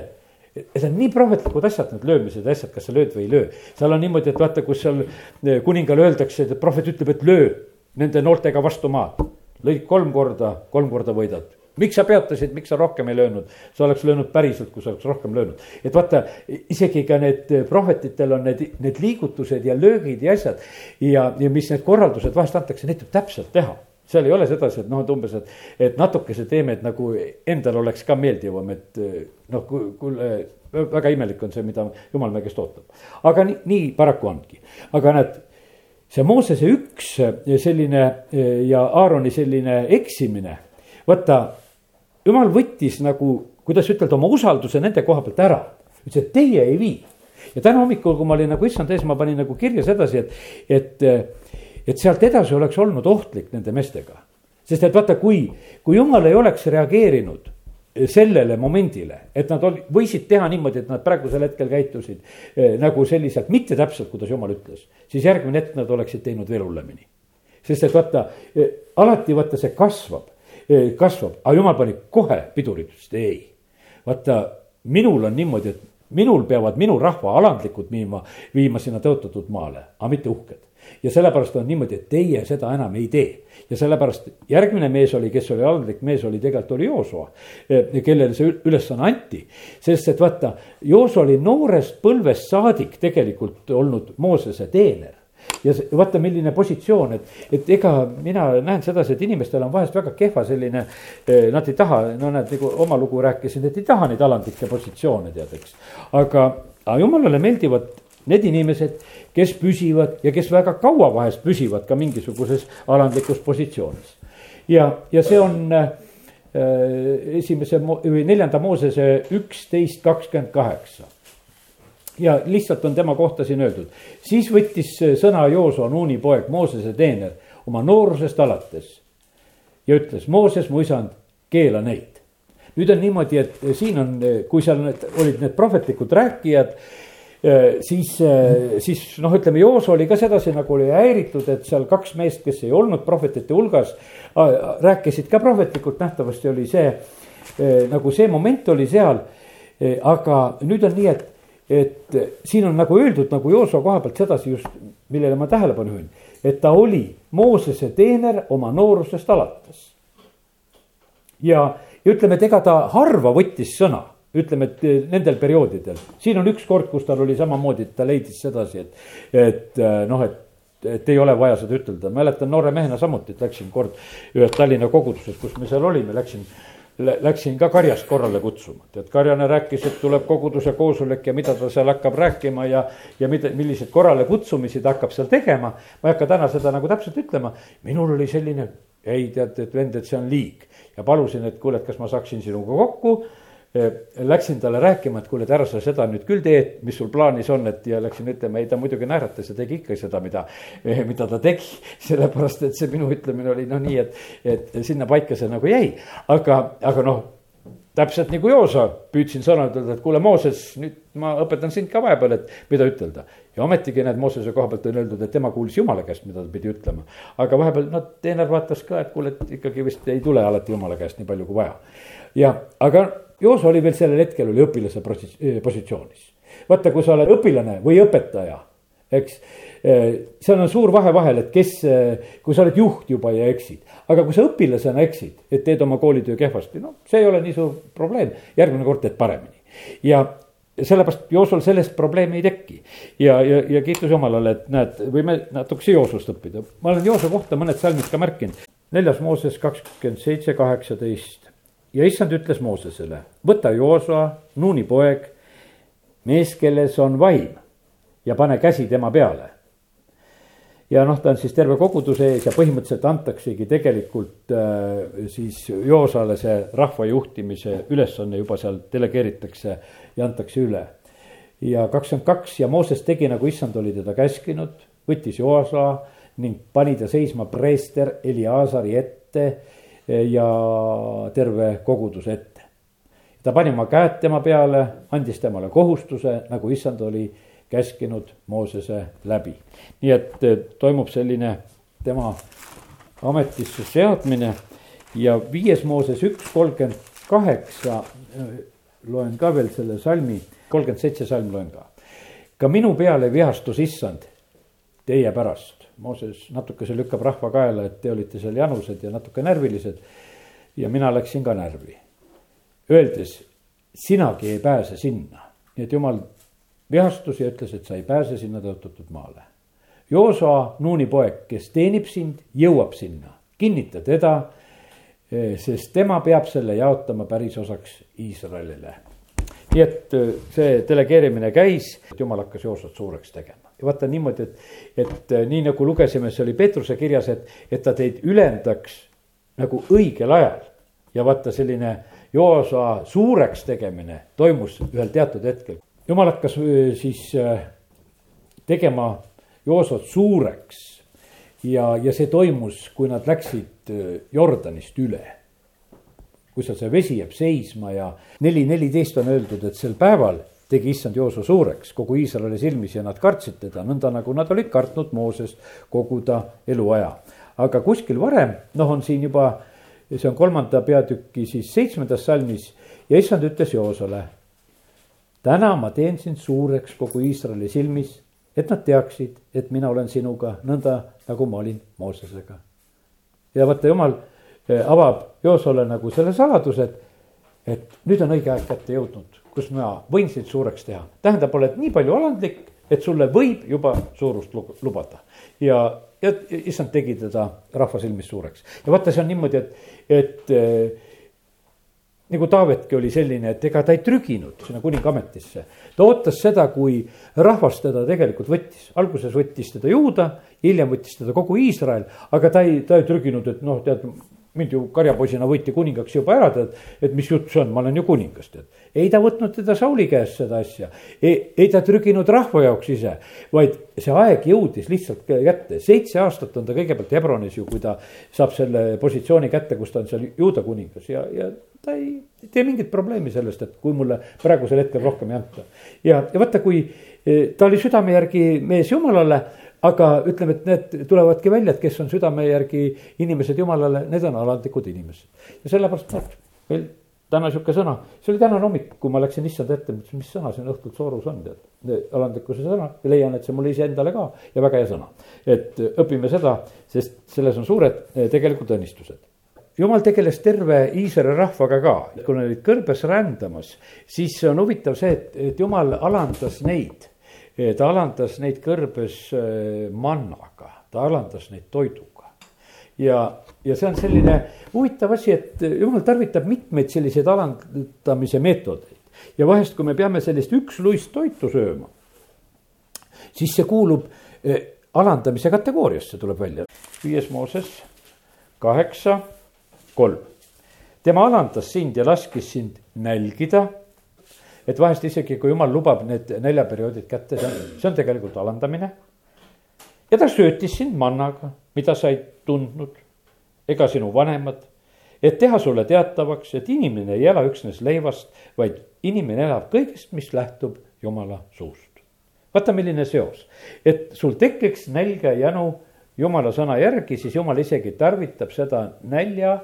need on nii prohvetlikud asjad, need löömised asjad, kas sa lööd või ei löö. seal on niimoodi, et vaata, kus seal eh, kuningale öeldakse, et prohvet ütleb, et löö nende noortega vastu maad. lõid kolm korda, kolm korda võidad miks sa peatasid, miks sa rohkem ei löönud, sa oleks löönud päriselt, kui sa oleks rohkem löönud. et vaata, isegi ka need prohvetitel on need, need liigutused ja löögid ja asjad. ja, ja mis need korraldused vahest antakse, neid tuleb täpselt teha seal ei ole sedasi, et noh, et umbes, et, et natukese teeme, et nagu endal oleks ka meeldivam, et noh, kuule, väga imelik on see, mida jumal meie käest ootab. aga nii, nii paraku ongi, aga näed, see Moosese üks selline ja Aaroni selline eksimine, vaata jumal võttis nagu, kuidas ütelda, oma usalduse nende koha pealt ära. ütles, et teie ei vii. ja täna hommikul, kui ma olin nagu issand ees, ma panin nagu kirja sedasi, et, et, et sealt edasi oleks olnud ohtlik nende meestega. sest et vaata, kui, kui jumal ei oleks reageerinud sellele momendile, et nad ol-, võisid teha niimoodi, et nad praegusel hetkel käitusid eh, nagu selliselt, mitte täpselt, kuidas jumal ütles, siis järgmine hetk nad oleksid teinud veel hullemini. sest et vaata eh,, alati vaata see kasvab kasvab, aga jumal pani kohe pidurid, ütles ei. vaata, minul on niimoodi, et minul peavad minu rahva alandlikud viima, viima sinna tõotatud maale, aga mitte uhked. ja sellepärast on niimoodi, et teie seda enam ei tee. ja sellepärast järgmine mees oli, kes oli alandlik mees, oli tegelikult oli Joosua, kellele see ülesanne anti. sest et vaata, Joosua oli noorest põlvest saadik tegelikult olnud Moosese teener ja vaata, milline positsioon, et, et ega mina näen sedasi, et inimestel on vahest väga kehva selline. Eh, nad ei taha, no näed, nagu oma lugu rääkisin, et ei taha neid alandlikke positsioone tead, eks. aga, aga jumalale meeldivad need inimesed, kes püsivad ja kes väga kaua vahest püsivad ka mingisuguses alandlikus positsioonis. ja, ja see on äh, esimese või neljanda Moosese üksteist kakskümmend kaheksa ja lihtsalt on tema kohta siin öeldud. siis võttis sõna Jooso, Nuuni poeg, Moosese teener oma noorusest alates. ja ütles, Mooses, mu isand, keela neid. nüüd on niimoodi, et siin on, kui seal need olid need prohvetlikud rääkijad siis, siis noh, ütleme Joos oli ka sedasi nagu oli häiritud, et seal kaks meest, kes ei olnud prohvetite hulgas, rääkisid ka prohvetlikult, nähtavasti oli see nagu see moment oli seal. aga nüüd on nii, et, et siin on nagu öeldud nagu Joosua koha pealt sedasi just, millele ma tähelepanu juhin, et ta oli Moosese teener oma noorusest alates ja, ja ütleme, et ega ta harva võttis sõna, ütleme, et eh, nendel perioodidel. siin on üks kord, kus tal oli samamoodi, et ta leidis sedasi, et, et eh, noh, et et ei ole vaja seda ütelda, mäletan noore mehena samuti, et läksin kord ühes Tallinna koguduses, kus me seal olime, läksin läksin ka karjast korrale kutsuma, tead karjane rääkis, et tuleb koguduse koosolek ja mida ta seal hakkab rääkima ja. ja mida, milliseid korralekutsumisi ta hakkab seal tegema. ma ei hakka täna seda nagu täpselt ütlema, minul oli selline, ei tead, et vend, et see on liig ja palusin, et kuule, et kas ma saaksin sinuga kokku. Läksin talle rääkima, et kuule, et ära sa seda nüüd küll teed, mis sul plaanis on, et ja läksin ütlema, ei ta muidugi naeratas ja tegi ikka seda, mida, (laughs) mida ta tegi. (laughs) sellepärast, et see minu ütlemine oli noh, nii, et, et sinna paika see nagu jäi, aga, aga noh täpselt nagu Joosa, püüdsin sõna ütelda, et kuule, Mooses, nüüd ma õpetan sind ka vahepeal, et mida ütelda. ja ometigi näed, Moosese koha pealt on öeldud, et tema kuulis jumala käest, mida ta pidi ütlema. aga vahepeal, no teener vaatas ka, et kuule, et ikkagi vist ei tule alati jumala käest nii palju kui vaja. Ja, aga Joosa oli veel sellel hetkel oli õpilase positsioonis. vaata, kui sa oled õpilane või õpetaja, eks seal on suur vahe vahel, et kes, kui sa oled juht juba ja eksid, aga kui sa õpilasena eksid, et teed oma koolitöö kehvasti, no see ei ole nii suur probleem, järgmine kord teed paremini. ja sellepärast Joosol sellest probleemi ei teki. ja, ja, ja kiitus Jumalale, et näed, võime natukese Joosust õppida. ma olen Jooso kohta mõned salmid ka märkinud. neljas Mooses kakskümmend seitse, kaheksateist. Ja issand ütles Moosesele, võta Joosoa, Nuuni poeg, mees, kelles on vaim ja pane käsi tema peale ja noh, ta on siis terve koguduse ees ja põhimõtteliselt antaksegi tegelikult äh, siis Joosale see rahva juhtimise ülesanne juba seal delegeeritakse ja antakse üle. ja kakskümmend kaks ja Mooses tegi nagu issand oli teda käskinud, võttis Joosa ning pani ta seisma preester Eliasari ette ja terve koguduse ette. ta pani oma käed tema peale, andis temale kohustuse, nagu issand oli käskinud Moosese läbi. nii et toimub selline tema ametisse seadmine ja viies Mooses üks kolmkümmend kaheksa, loen ka veel selle salmi, kolmkümmend seitse salm loen ka. ka minu peale vihastus issand teie pärast. Mooses natukese lükkab rahva kaela, et te olite seal janused ja natuke närvilised. ja mina läksin ka närvi, öeldes, sinagi ei pääse sinna, nii et jumal vihastus ja ütles, et sa ei pääse sinna tõotatud maale. Joosua, Nuuni poeg, kes teenib sind, jõuab sinna, kinnita teda, eh, sest tema peab selle jaotama pärisosaks Iisraelile. nii et eh, see delegeerimine käis, jumal hakkas Joosut suureks tegema vaata niimoodi, et, et eh, nii nagu lugesime, see oli Peetruse kirjas, et, et ta teid ülendaks nagu õigel ajal. Ja vaata selline Joosa suureks tegemine toimus ühel teatud hetkel. Jumal hakkas siis tegema Joosot suureks. Ja, ja see toimus, kui nad läksid Jordanist üle. kui seal see vesi jääb seisma ja neli neliteist on öeldud, et sel päeval tegi issand Jooso suureks kogu Iisraeli silmis ja nad kartsid teda, nõnda nagu nad olid kartnud Moosest kogu ta eluaja. aga kuskil varem, noh, on siin juba, see on kolmanda peatüki siis seitsmendas salmis ja issand ütles Joosole täna ma teen sind suureks kogu Iisraeli silmis, et nad teaksid, et mina olen sinuga nõnda, nagu ma olin Moosesega. ja vaata, jumal eh, avab Joosole nagu selle saladuse, et, et nüüd on õige aeg kätte jõudnud, kus ma võin sind suureks teha. tähendab, oled nii palju alandlik, et sulle võib juba suurust lubada. ja, ja issand tegi teda rahva silmis suureks ja vaata, see on niimoodi, et, et eh, nagu Taavetki oli selline, et ega ta ei trüginud sinna kuningametisse. ta ootas seda, kui rahvas teda tegelikult võttis, alguses võttis teda Juuda, hiljem võttis teda kogu Iisrael, aga ta ei, ta ei trüginud, et noh, tead, mind ju karjapoisina võeti kuningaks juba ära, tead, et mis jutt see on, ma olen ju kuningas, tead. ei ta võtnud teda Sauli käest seda asja, ei ta trüginud rahva jaoks ise, vaid see aeg jõudis lihtsalt kätte, seitse aastat on ta kõigepealt Hebronis ju, kui ta saab selle positsiooni kätte, kus ta on seal juuda kuningas ja, ja ta ei tee mingit probleemi sellest, et kui mulle praegusel hetkel rohkem ei anta. ja, ja vaata, kui eh, ta oli südame järgi mees jumalale aga ütleme, et need tulevadki välja, et kes on südame järgi inimesed jumalale, need on alandlikud inimesed. ja sellepärast noh, meil täna sihuke sõna, see oli tänane hommik, kui ma läksin issand ette, mõtlesin, mis sõna siin õhtult soorus on, tead. alandlikkuse sõna leian, et see mulle iseendale ka ja väga hea sõna. et õpime seda, sest selles on suured eh, tegelikult õnnistused jumal tegeles terve Iisraeli rahvaga ka, kui nad olid kõrbes rändamas, siis on huvitav see, et, et jumal alandas neid ta alandas neid kõrbes äh, mannaga, ta alandas neid toiduga. ja, ja see on selline huvitav asi, et jumal tarvitab mitmeid selliseid alandamise meetodeid. ja vahest, kui me peame sellist üksluist toitu sööma, siis see kuulub äh, alandamise kategooriasse, tuleb välja. viies Mooses kaheksa, kolm. tema alandas sind ja laskis sind nälgida et vahest isegi, kui jumal lubab need näljaperioodid kätte, see on, see on tegelikult alandamine. ja ta söötis sind mannaga, mida sa ei tundnud ega sinu vanemad. et teha sulle teatavaks, et inimene ei ela üksnes leivast, vaid inimene elab kõigest, mis lähtub jumala suust. vaata, milline seos, et sul tekiks nälga ja jänu jumala sõna järgi, siis jumal isegi tarvitab seda nälja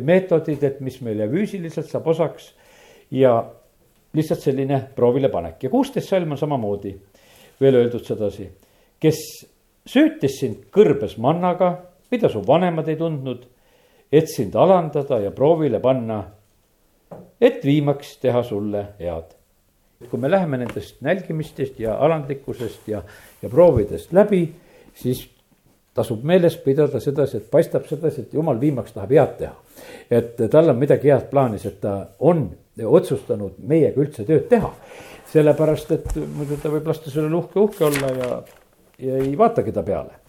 meetodit, et mis meile füüsiliselt saab osaks ja lihtsalt selline proovilepanek ja kuusteist salm on samamoodi veel öeldud sedasi. kes söötis sind kõrbes mannaga, mida su vanemad ei tundnud, et sind alandada ja proovile panna, et viimaks teha sulle head. kui me läheme nendest nälgimistest ja alandlikkusest ja, ja proovidest läbi, siis tasub meeles pidada sedasi, et paistab sedasi, et jumal viimaks tahab head teha. Et tal on midagi head plaanis, et ta on otsustanud meiega üldse tööd teha. sellepärast, et muidu ta võib lasta sellele uhke, uhke olla ja, ja ei vaatagi ta peale.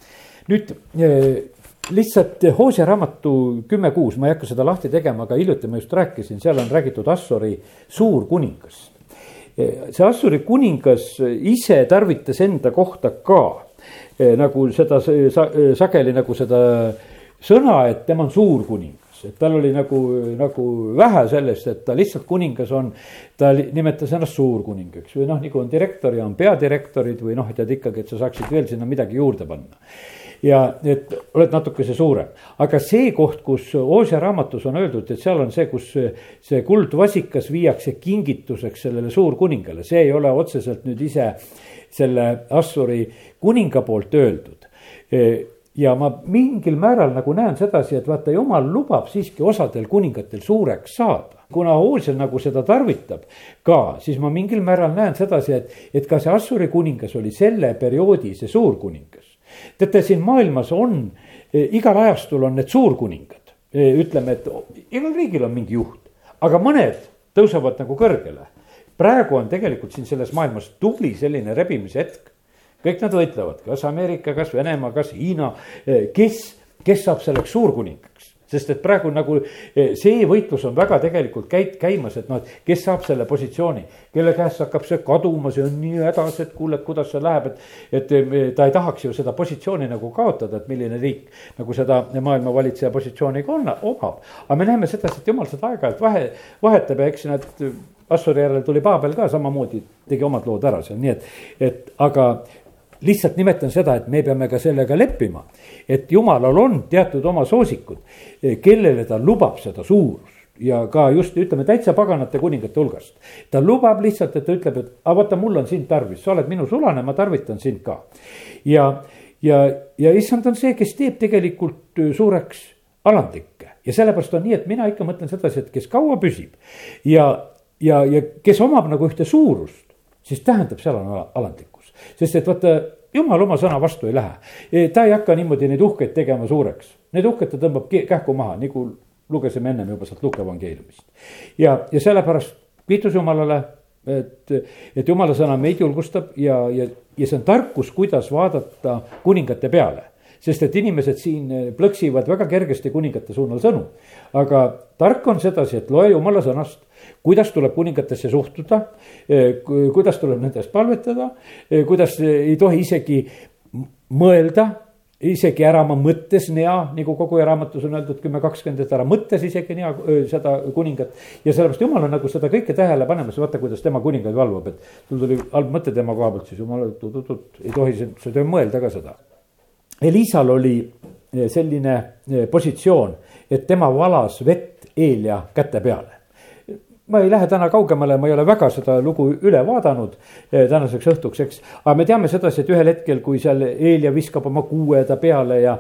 nüüd eh, lihtsalt Hoosia raamatu kümme kuus, ma ei hakka seda lahti tegema, aga hiljuti ma just rääkisin, seal on räägitud Assori suurkuningas. Eh, see Assuri kuningas ise tarvitas enda kohta ka eh, nagu seda sageli nagu seda sõna, et tema on suurkuningas et tal oli nagu, nagu vähe sellest, et ta lihtsalt kuningas on. ta nimetas ennast suurkuningaks või noh, nagu on direktor ja on peadirektorid või noh, tead ikkagi, et sa saaksid veel sinna midagi juurde panna. Ja et oled natukese suurem, aga see koht, kus Oosia raamatus on öeldud, et seal on see, kus see kuldvasikas viiakse kingituseks sellele suurkuningale, see ei ole otseselt nüüd ise selle Assuri kuninga poolt öeldud ja ma mingil määral nagu näen sedasi, et vaata, jumal lubab siiski osadel kuningatel suureks saada. kuna Hoosial nagu seda tarvitab ka, siis ma mingil määral näen sedasi, et, et ka see Assuri kuningas oli selle perioodi see suurkuningas. teate, siin maailmas on, e, igal ajastul on need suurkuningad, e, ütleme, et igal riigil on mingi juht, aga mõned tõusevad nagu kõrgele. praegu on tegelikult siin selles maailmas tubli selline rebimise hetk kõik nad võitlevad, kas Ameerika, kas Venemaa, kas Hiina, eh, kes, kes saab selleks suurkuningaks sest et praegu nagu eh, see võitlus on väga tegelikult käit-, käimas, et noh, et kes saab selle positsiooni. kelle käest hakkab see kaduma, see on nii hädas, et kuule, et kuidas see läheb, et. et eh, ta ei tahaks ju seda positsiooni nagu kaotada, et milline riik nagu seda maailma valitseja positsiooni ka on, omab. aga me näeme sedasi, et jumal seda aeg-ajalt vahe, vahetab ja eks nad. Assuri järel tuli Paabel ka samamoodi, tegi omad lood ära seal, nii et, et aga lihtsalt nimetan seda, et me peame ka sellega leppima, et jumalal on teatud oma soosikud, kellele ta lubab seda suurust ja ka just ütleme täitsa paganate kuningate hulgast. ta lubab lihtsalt, et ta ütleb, et aga vaata, mul on sind tarvis, sa oled minu sulane, ma tarvitan sind ka. ja, ja, ja issand on see, kes teeb tegelikult suureks alandlikke ja sellepärast on nii, et mina ikka mõtlen sedasi, et kes kaua püsib ja, ja, ja kes omab nagu ühte suurust, siis tähendab, seal on alandlik sest et vaata, jumal oma sõna vastu ei lähe. E, ta ei hakka niimoodi neid uhkeid tegema suureks, need uhked ta tõmbab kähku maha, nagu lugesime ennem juba sealt Luke evangeeliumist. ja, ja sellepärast kiitus Jumalale, et, et jumala sõna meid julgustab ja, ja, ja see on tarkus, kuidas vaadata kuningate peale sest et inimesed siin plõksivad väga kergesti kuningate suunal sõnu. aga tark on sedasi, et loe jumala sõnast, kuidas tuleb kuningatesse suhtuda, kuidas tuleb nende eest palvetada, kuidas ei tohi isegi mõelda isegi ära oma mõttes nea, nagu kogu raamatus on öeldud kümme kakskümmend, et ära mõttes isegi nea seda kuningat. ja sellepärast jumal on nagu seda kõike tähele panemas, vaata, kuidas tema kuningaid valvab, et sul tuli halb mõte tema koha pealt, siis jumal, oot-oot-oot, ei tohi, sa ei tohi mõelda ka seda. Elisal oli eh, selline eh, positsioon, et tema valas vett Eelia käte peale ma ei lähe täna kaugemale, ma ei ole väga seda lugu üle vaadanud eh, tänaseks õhtuks, eks. aga me teame sedasi, et ühel hetkel, kui seal Eelia viskab oma kuue ta peale ja,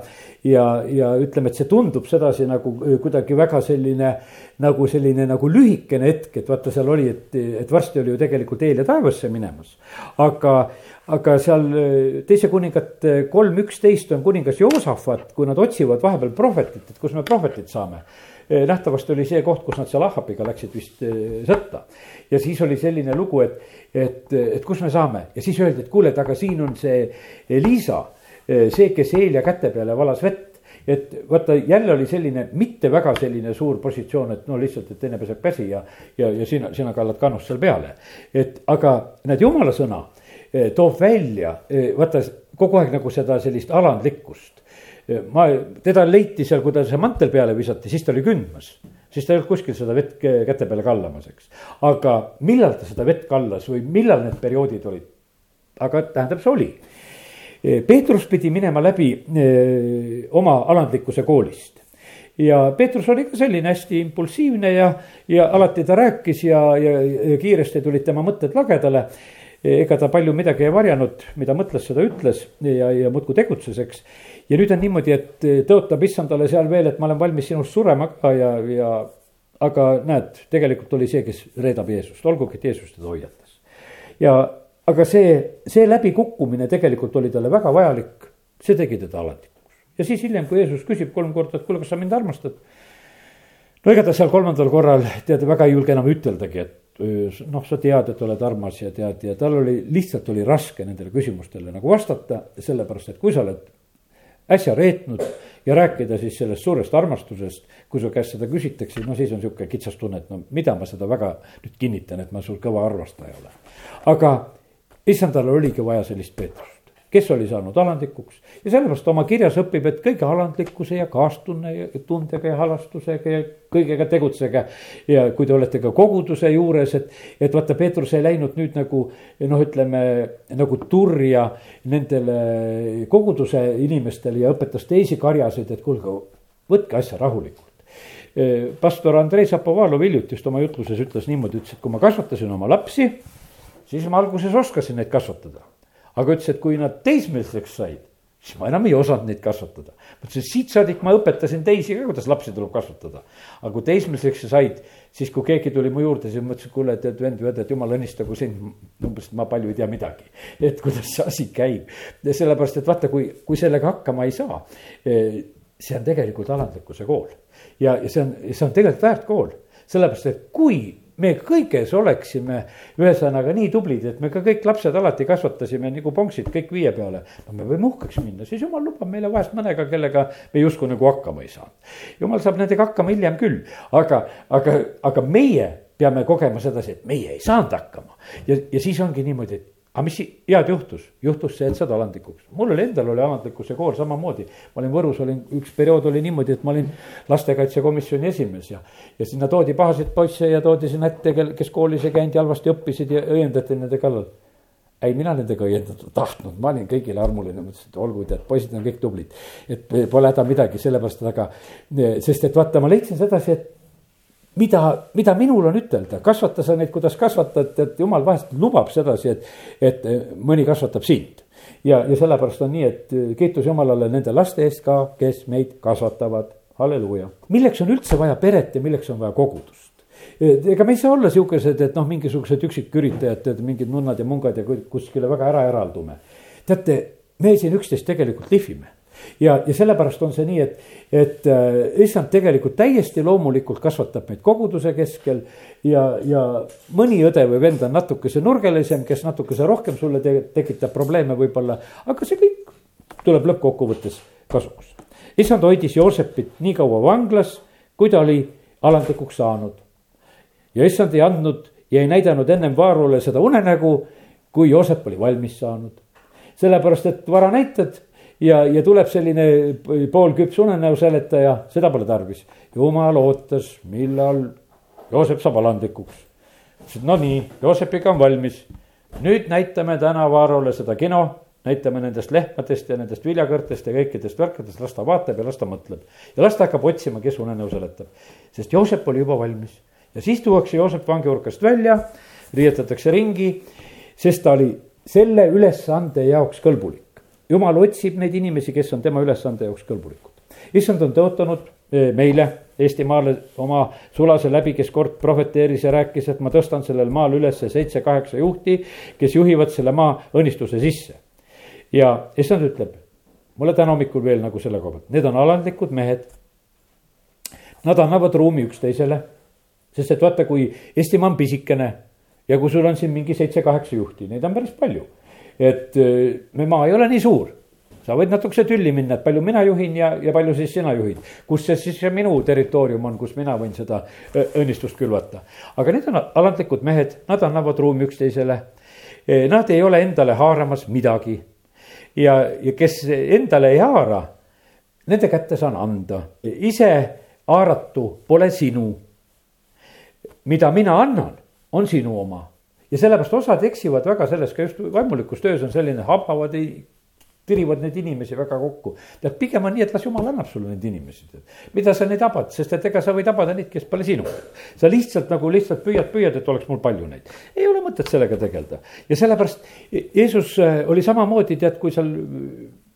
ja, ja ütleme, et see tundub sedasi nagu eh, kuidagi väga selline. nagu selline nagu lühikene hetk, et vaata, seal oli, et, et varsti oli ju tegelikult Eelia taevasse minemas. aga, aga seal eh, teise kuningat kolm üksteist on kuningas Joosafat, kui nad otsivad vahepeal prohvetit, et kus me prohvetit saame nähtavasti oli see koht, kus nad seal Ahhabiga läksid vist eh, sõtta. ja siis oli selline lugu, et, et, et kus me saame ja siis öeldi, et kuule, et aga siin on see Liisa, eh, see, kes Eelia käte peale valas vett et vaata, jälle oli selline mitte väga selline suur positsioon, et no lihtsalt, et teine peseb käsi ja, ja, ja sina, sina kallad kannust seal peale. et aga näed, jumala sõna toob välja, vaata kogu aeg nagu seda sellist alandlikkust ma, teda leiti seal, kui ta see mantel peale visati, siis ta oli kündmas. siis ta ei olnud kuskil seda vett käte peale kallamas, eks. aga millal ta seda vett kallas või millal need perioodid olid? aga tähendab, see oli. Peetrus pidi minema läbi öö, oma alandlikkuse koolist ja Peetrus oli ka selline hästi impulsiivne ja, ja alati ta rääkis ja, ja, ja kiiresti tulid tema mõtted lagedale. Ega ta palju midagi ei varjanud, mida mõtles, seda ütles ja, ja muudkui tegutses, eks ja nüüd on niimoodi, et eh, tõotab issandale seal veel, et ma olen valmis sinust surema ka ja, ja aga näed, tegelikult oli see, kes reedab Jeesust, olgugi, et Jeesus teda hoiatas. ja aga see, see läbikukkumine tegelikult oli talle väga vajalik, see tegi teda alandlikuks. ja siis hiljem, kui Jeesus küsib kolm korda, et kuule, kas sa mind armastad. no ega ta seal kolmandal korral tead väga ei julge enam üteldagi, et noh, sa tead, et oled armas ja tead ja tal oli, lihtsalt oli raske nendele küsimustele nagu vastata, sellepärast et kui sa oled äsja reetnud ja rääkida siis sellest suurest armastusest. kui su käest seda küsitakse, no siis on sihuke kitsas tunne, et no mida ma seda väga nüüd kinnitan, et ma sul kõva armastaja olen. aga issandal oligi vaja sellist Peetrust kes oli saanud alandlikuks. Ja sellepärast oma kirjas õpib, et kõige alandlikkuse ja kaastunne ja tundega ja halastusega ja kõigega tegutsege. ja kui te olete ka koguduse juures, et, et vaata, Peetrus ei läinud nüüd nagu noh, ütleme nagu turja nendele koguduse inimestele ja õpetas teisi karjaseid, et kuulge, võtke asja rahulikult. Pastor Andrei Zapovalov hiljuti just oma jutluses ütles niimoodi, ütles, et kui ma kasvatasin oma lapsi, siis ma alguses oskasin neid kasvatada aga ütles, et kui nad teismeliseks said, siis ma enam ei osanud neid kasvatada. ma ütlesin, siit saadik ma õpetasin teisi ka, kuidas lapsi tuleb kasvatada. aga kui teismeliseks said, siis kui keegi tuli mu juurde, siis ma ütlesin, kuule, tead vend või õde, et jumal õnnistagu sind. umbes, ma palju ei tea midagi, (laughs) et kuidas see asi käib. sellepärast, et vaata, kui, kui sellega hakkama ei saa, eh, see on tegelikult alandlikkuse kool. ja, ja see on, see on tegelikult väärt kool, sellepärast et kui me kõiges oleksime ühesõnaga nii tublid, et me ka kõik lapsed alati kasvatasime nagu ponksid kõik viie peale. no me võime uhkeks minna, siis jumal lubab meile vahest mõnega, kellega me justkui nagu hakkama ei saanud. jumal saab nendega hakkama hiljem küll, aga, aga, aga meie peame kogema sedasi, et meie ei saanud hakkama. ja, ja siis ongi niimoodi, et aga mis head juhtus, juhtus see, et saad alandlikuks, mul oli endal oli alandlikkuse kool samamoodi. ma olin Võrus, olin, üks periood oli niimoodi, et ma olin lastekaitsekomisjoni esimees ja. ja sinna toodi pahasid poisse ja toodi sinna ette, kel, kes koolis ei käinud ja halvasti õppisid ja õiendati nende kallal. ei, mina nendega õiendada tahtnud, ma olin kõigile armuline, mõtlesin, et olgu, tead, poisid on kõik tublid. et pole häda midagi, sellepärast, aga, sest et vaata, ma leidsin sedasi, et mida, mida minul on ütelda, kasvata sa neid, kuidas kasvatad, et jumal vahest lubab sedasi, et, et mõni kasvatab sind. ja, ja sellepärast on nii, et kiitus Jumalale nende laste eest ka, kes meid kasvatavad, halleluuja. milleks on üldse vaja peret ja milleks on vaja kogudust? ega me ei saa olla siukesed, et noh, mingisugused üksiküritajad, mingid nunnad ja mungad ja kuskile väga ära eraldume. teate, me siin üksteist tegelikult lihvime ja, ja sellepärast on see nii, et, et äh, issand tegelikult täiesti loomulikult kasvatab meid koguduse keskel. ja, ja mõni õde või vend on natukese nurgelisem, kes natukese rohkem sulle te, tekitab probleeme võib-olla, aga see kõik tuleb lõppkokkuvõttes kasuks. issand hoidis Joosepit nii kaua vanglas, kui ta oli alandlikuks saanud. ja issand ei andnud ja ei näidanud ennem Vaarule seda unenägu, kui Joosep oli valmis saanud. sellepärast, et vara näitad ja, ja tuleb selline poolküps unenäo seletaja, seda pole tarvis. jumal ootas, millal Joosep saab alandlikuks. ütles, et no nii, Joosepiga on valmis. nüüd näitame täna Vaarole seda kino, näitame nendest lehmadest ja nendest viljakõrtest ja kõikidest värkidest, las ta vaatab ja las ta mõtleb. ja las ta hakkab otsima, kes unenäo seletab. sest Joosep oli juba valmis ja siis tuuakse Joosep vangiurkast välja, riietatakse ringi, sest ta oli selle ülesande jaoks kõlbulik jumal otsib neid inimesi, kes on tema ülesande jaoks kõlbulikud. issand on tõotanud eh, meile, Eestimaale oma sulase läbi, kes kord prohveteeris ja rääkis, et ma tõstan sellel maal üles seitse-kaheksa juhti, kes juhivad selle maa õnnistuse sisse. ja issand ütleb mulle täna hommikul veel nagu selle koha pealt, need on alandlikud mehed. Nad annavad ruumi üksteisele, sest et vaata, kui Eestimaa on pisikene ja kui sul on siin mingi seitse-kaheksa juhti, neid on päris palju et äh, me maa ei ole nii suur sa võid natukese tülli minna, et palju mina juhin ja, ja palju siis sina juhid. kus see siis see minu territoorium on, kus mina võin seda äh, õnnistust külvata. aga need on alandlikud mehed, nad annavad ruumi üksteisele. Äh, nad ei ole endale haaramas midagi. ja, ja kes endale ei haara, nende kätte saan anda. ise haaratu pole sinu. mida mina annan, on sinu oma ja sellepärast osad eksivad väga selles ka just vaimulikus töös on selline, habavad, ei tirivad neid inimesi väga kokku. tead, pigem on nii, et las jumal annab sulle neid inimesi, mida sa neid habad, sest et ega sa võid habada neid, kes pole sinu. sa lihtsalt nagu lihtsalt püüad, püüad, et oleks mul palju neid. ei ole mõtet sellega tegeleda ja sellepärast Jeesus äh, oli samamoodi, tead, kui seal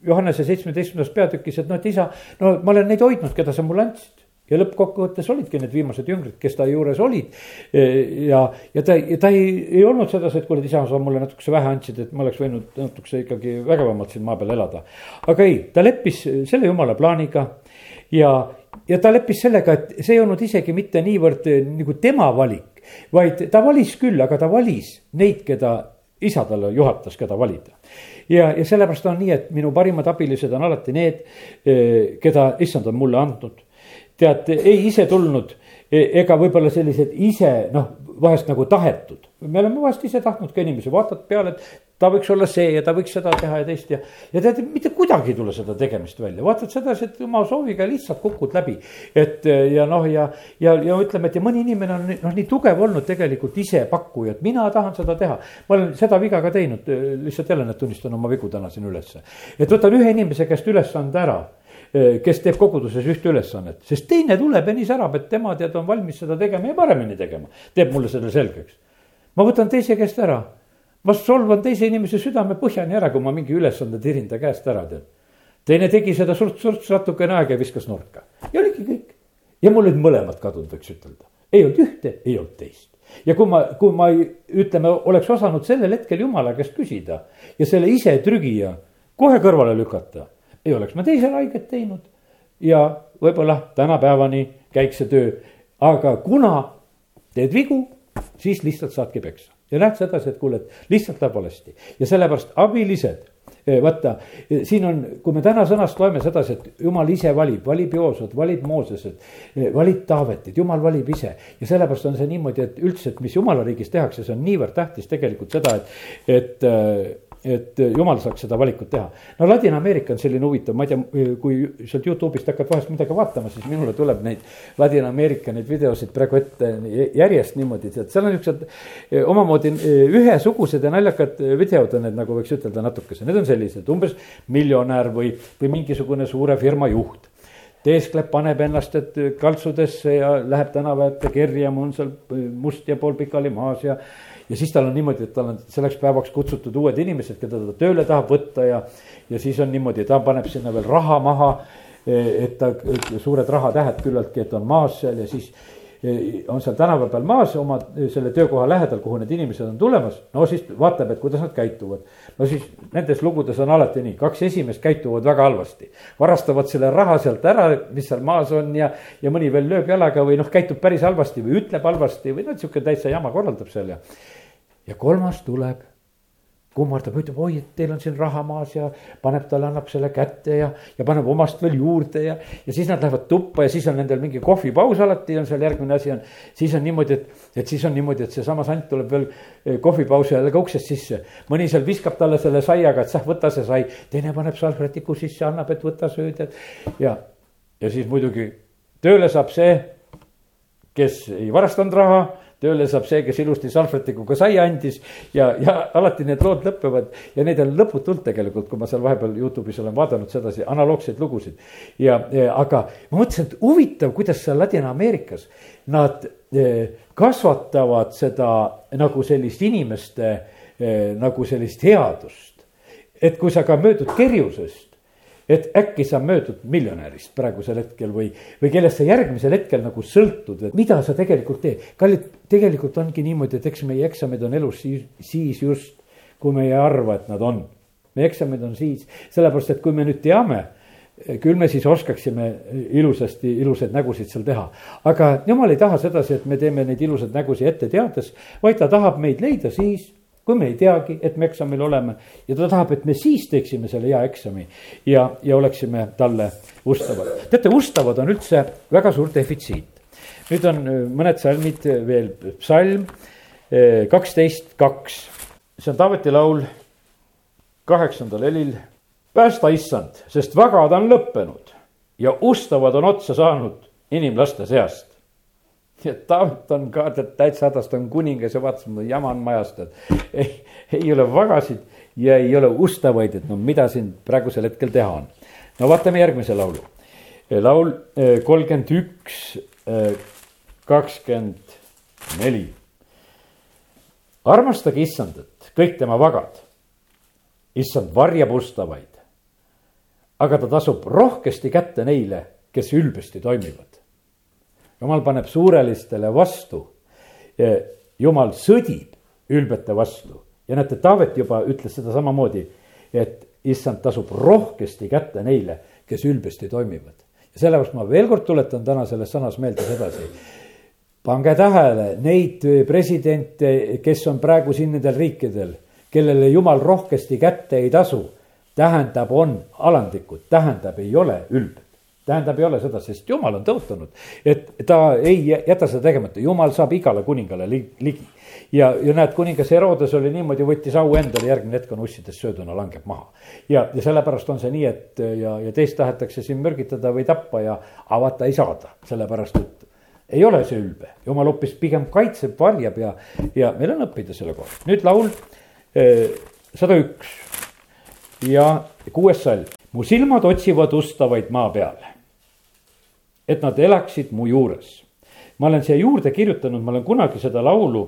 Johannese seitsmeteistkümnendas peatükis, et noh, et isa, no ma olen neid hoidnud, keda sa mulle andsid ja lõppkokkuvõttes olidki need viimased jüngrid, kes ta juures olid. ja, ja ta, ta ei, ei olnud sedasi, et kuule, isa, sa mulle natukese vähe andsid, et ma oleks võinud natukese ikkagi vägevamalt siin maa peal elada. aga ei, ta leppis selle jumala plaaniga ja, ja ta leppis sellega, et see ei olnud isegi mitte niivõrd eh, nagu tema valik, vaid ta valis küll, aga ta valis neid, keda isa talle juhatas, keda valida. ja, ja sellepärast on nii, et minu parimad abilised on alati need, eh, keda issand on mulle andnud tead, ei ise tulnud e, ega võib-olla sellised ise noh, vahest nagu tahetud. me oleme vahest ise tahtnud ka inimesi, vaatad peale, et ta võiks olla see ja ta võiks seda teha ja teist ja. ja tead, mitte kuidagi ei tule seda tegemist välja, vaatad sedasi, et oma sooviga lihtsalt kukud läbi. et ja noh, ja, ja, ja ütleme, et ja mõni inimene on noh, nii tugev olnud tegelikult ise pakkuja, et mina tahan seda teha. ma olen seda viga ka teinud, lihtsalt jälle nüüd tunnistan oma vigu täna siin ülesse. et võtan ühe inimese käest ülesande ära kes teeb koguduses ühte ülesannet, sest teine tuleb ja nii särab, et tema tead on valmis seda tegema ja paremini tegema, teeb mulle selle selgeks. ma võtan teise käest ära, ma solvan teise inimese südame põhjani ära, kui ma mingi ülesande tirin ta käest ära, tead. teine tegi seda surts-surts natukene aega ja viskas nurka ja oligi kõik. ja mul olid mõlemad kadunud, võiks ütelda, ei olnud ühte, ei olnud teist ja kui ma, kui ma ütleme, oleks osanud sellel hetkel jumala käest küsida ja selle ise trügija kohe kõrvale lükata ei oleks ma teisele haiget teinud. ja võib-olla tänapäevani käiks see töö, aga kuna teed vigu, siis lihtsalt saadki peksa. Ja lähed sedasi, et kuule, et lihtsalt läheb valesti. Ja sellepärast abilised eh, vaata, eh, siin on, kui me täna sõnast loeme sedasi, et jumal ise valib, valib Joosed, valib Moosesed, eh, valib Taavetit, jumal valib ise. ja sellepärast on see niimoodi, et üldse, et mis jumala riigis tehakse, see on niivõrd tähtis tegelikult seda, et, et et jumal saaks seda valikut teha. no Ladina-Ameerika on selline huvitav, ma ei tea, kui sealt Youtube'ist hakkad vahest midagi vaatama, siis minule tuleb neid Ladina-Ameerika neid videosid praegu ette järjest niimoodi, tead, seal on niuksed eh, omamoodi eh, ühesugused ja naljakad videod on need, nagu võiks ütelda natukese, need on sellised umbes miljonär või, või mingisugune suure firma juht teeskleb, paneb ennast et kaltsudesse ja läheb tänava ette kerjama, on seal must ja pool pikali maas ja ja siis tal on niimoodi, et tal on selleks päevaks kutsutud uued inimesed, keda ta tööle tahab võtta ja, ja siis on niimoodi, ta paneb sinna veel raha maha. et ta, suured rahatähed küllaltki, et on maas seal ja siis e, on seal tänava peal maas oma selle töökoha lähedal, kuhu need inimesed on tulemas. no siis vaatab, et kuidas nad käituvad. no siis nendes lugudes on alati nii, kaks esimest käituvad väga halvasti. varastavad selle raha sealt ära, mis seal maas on ja, ja mõni veel lööb jalaga või noh, käitub päris halvasti või ütleb halvasti või noh, sihuke täitsa jama korraldab seal ja ja kolmas tuleb, kummardab, ütleb oi, et teil on siin raha maas ja paneb talle, annab selle kätte ja, ja paneb omast veel juurde ja. ja siis nad lähevad tuppa ja siis on nendel mingi kohvipaus alati on seal järgmine asi on. siis on niimoodi, et, et siis on niimoodi, et seesama sant tuleb veel eh, kohvipausi ajal ka uksest sisse. mõni seal viskab talle selle saiaga, et sah, võta see sai, teine paneb salvrätiku sisse, annab, et võta sööd, et ja. ja siis muidugi tööle saab see, kes ei varastanud raha tööle saab see, kes ilusti salvrätikuga saia andis ja, ja alati need lood lõpevad ja neid on lõputult tegelikult, kui ma seal vahepeal Youtube'is olen vaadanud sedasi analoogseid lugusid. ja, ja, aga ma mõtlesin, et huvitav, kuidas seal Ladina-Ameerikas nad eh, kasvatavad seda nagu sellist inimeste eh, nagu sellist headust. et kui sa ka möödud kerjusest et äkki sa möödud miljonärist praegusel hetkel või, või kellest sa järgmisel hetkel nagu sõltud, et mida sa tegelikult teed. kallid, tegelikult ongi niimoodi, et eks meie eksamid on elus siis, siis just, kui me ei arva, et nad on. meie eksamid on siis, sellepärast et kui me nüüd teame küll me siis oskaksime ilusasti, ilusaid nägusid seal teha. aga jumal ei taha sedasi, et me teeme neid ilusaid nägusid ette teades, vaid ta tahab meid leida siis, kui me ei teagi, et me eksamil oleme ja ta tahab, et me siis teeksime selle hea eksami ja, ja oleksime talle ustavad. teate, ustavad on üldse väga suur defitsiit. nüüd on äh, mõned salmid veel, psalm äh, kaksteist, kaks, see on Taaveti laul kaheksandal helil. päästa issand, sest vagad on lõppenud ja ustavad on otsa saanud inimlaste seast ja Taavet on ka täitsa hädas, ta on kuningas ja vaatas, jama on majas tead. ei, ei ole vagasid ja ei ole ustavaid, et no mida siin praegusel hetkel teha on. no vaatame järgmise laulu. laul eh, kolmkümmend üks, eh, kakskümmend neli. armastage issandat, kõik tema vagad. issand varjab ustavaid. aga ta tasub rohkesti kätte neile, kes ülbesti toimivad jumal paneb suurelistele vastu. jumal sõdib ülbete vastu ja näete, Taavet juba ütles seda samamoodi, et issand tasub rohkesti kätte neile, kes ülbesti toimivad. ja sellepärast ma veel kord tuletan täna selles sõnas meelde sedasi. pange tähele neid presidente, kes on praegu siin nendel riikidel, kellele jumal rohkesti kätte ei tasu. tähendab, on alandlikud, tähendab, ei ole ülbed tähendab, ei ole seda, sest jumal on tõotanud, et ta ei jäta seda tegemata, jumal saab igale kuningale ligi. ja, ja näed, kuningas Herodes oli niimoodi, võttis au endale, järgmine hetk on ussidest sööduna langeb maha. ja, ja sellepärast on see nii, et ja, ja teist tahetakse siin mürgitada või tappa ja avata ei saada, sellepärast et ei ole see ülbe, jumal hoopis pigem kaitseb, varjab ja, ja meil on õppida selle kohta. nüüd laul eh, sada üks ja kuues salm. mu silmad otsivad ustavaid maa peal et nad elaksid mu juures. ma olen siia juurde kirjutanud, ma olen kunagi seda laulu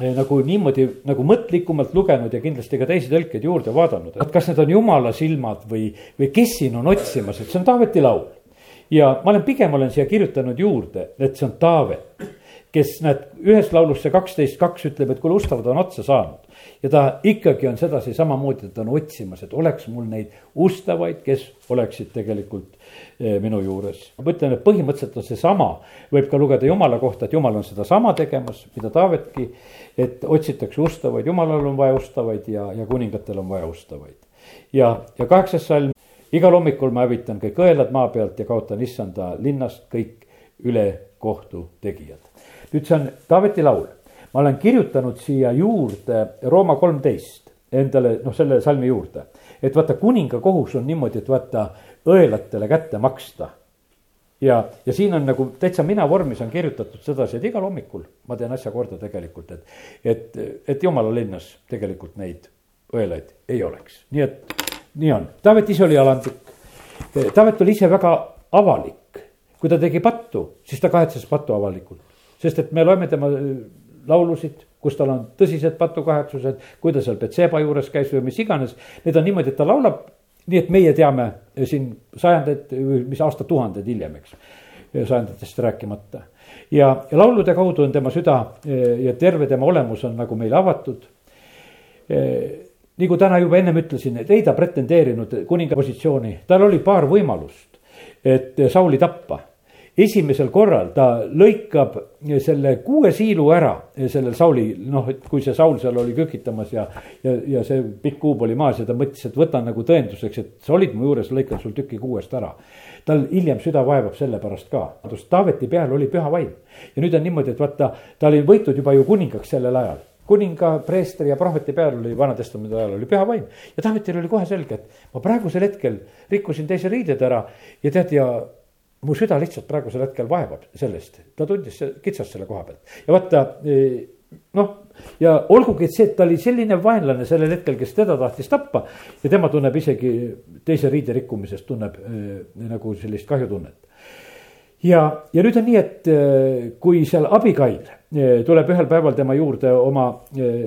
eh, nagu niimoodi nagu mõtlikumalt lugenud ja kindlasti ka teisi tõlkeid juurde vaadanud, et kas need on jumala silmad või, või kes siin on otsimas, et see on Taaveti laul. ja ma olen pigem olen siia kirjutanud juurde, et see on Taavet, kes näed, ühes laulus see kaksteist kaks ütleb, et kuule, ustavad on otsa saanud ja ta ikkagi on sedasi samamoodi, et ta on otsimas, et oleks mul neid ustavaid, kes oleksid tegelikult minu juures. ma ütlen, et põhimõtteliselt on seesama, võib ka lugeda jumala kohta, et jumal on sedasama tegemas, mida Taavetki. et otsitakse ustavaid, jumalal on vaja ustavaid ja, ja kuningatel on vaja ustavaid. ja, ja kaheksas salm, igal hommikul ma hävitan kõik õelad maa pealt ja kaotan issanda linnast kõik ülekohtu tegijad. nüüd see on Taaveti laul ma olen kirjutanud siia juurde Rooma kolmteist endale, noh, selle salmi juurde. et vaata, kuninga kohus on niimoodi, et vaata õelatele kätte maksta. ja, ja siin on nagu täitsa mina vormis on kirjutatud sedasi, et igal hommikul ma teen asja korda tegelikult, et, et, et jumala linnas tegelikult neid õelaid ei oleks, nii et nii on. Taavet ise oli alandlik. Taavet oli ise väga avalik, kui ta tegi pattu, siis ta kahetses pattu avalikult, sest et me loeme tema laulusid, kus tal on tõsised patukahetsused, kui ta seal Betseba juures käis või mis iganes. Need on niimoodi, et ta laulab, nii et meie teame siin sajandeid, mis aastatuhanded hiljem, eks. sajandatest rääkimata. ja, ja laulude kaudu on tema süda ja terve tema olemus on nagu meile avatud. nagu täna juba ennem ütlesin, et ei ta pretendeerinud kuninga positsiooni, tal oli paar võimalust, et Sauli tappa esimesel korral ta lõikab selle kuue siilu ära sellel Sauli, noh, et kui see Saul seal oli kükitamas ja. ja, ja see pikk kuub oli maas ja ta mõtles, et võtan nagu tõenduseks, et sa olid mu juures, lõikan sul tüki kuuest ära. tal hiljem süda vaevab selle pärast ka, Taaveti peal oli püha vaim. ja nüüd on niimoodi, et vaata, ta oli võitud juba ju kuningaks sellel ajal kuninga, preestri ja prohveti peal oli Vana-testamendi ajal oli püha vaim. ja Taavetil oli kohe selge, et ma praegusel hetkel rikkusin teise riided ära ja tead ja mu süda lihtsalt praegusel hetkel vaevab sellest, ta tundis kitsast selle koha pealt ja vaata eh, noh, ja olgugi, et see, et ta oli selline vaenlane sellel hetkel, kes teda tahtis tappa ja tema tunneb isegi teise riide rikkumisest tunneb äh, nagu sellist kahjutunnet. ja, ja nüüd on nii, et äh, kui seal Abigail tuleb ühel päeval tema juurde oma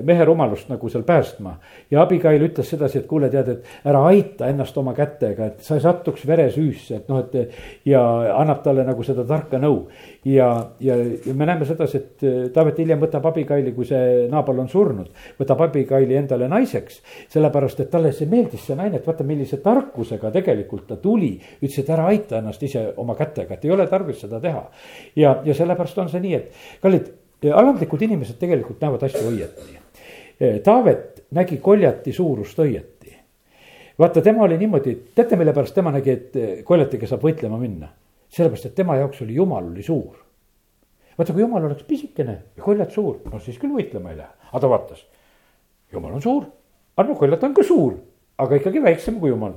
mehe rumalust nagu seal päästma. ja Abigail ütles sedasi, et kuule, tead, et ära aita ennast oma kätega, et sa ei satuks veresüüsse, et noh, et. ja annab talle nagu seda tarka nõu. ja, ja, ja me näeme sedasi, et Taavet hiljem võtab Abigaili, kui see naabal on surnud. võtab Abigaili endale naiseks, sellepärast et talle see meeldis, see naine, et vaata, millise tarkusega tegelikult ta tuli. ütles, et ära aita ennast ise oma kätega, et ei ole tarvis seda teha. ja, ja sellepärast on see nii, et kallid alandlikud inimesed tegelikult näevad asju õieti. Taavet nägi koljati suurust õieti. vaata, tema oli niimoodi, teate, mille pärast tema nägi, et koljatiga saab võitlema minna? sellepärast, et tema jaoks oli jumal oli suur. vaata, kui jumal oleks pisikene ja koljat suur, no siis küll võitlema ei lähe, aga ta vaatas. jumal on suur, aga no koljat on ka suur, aga ikkagi väiksem kui jumal.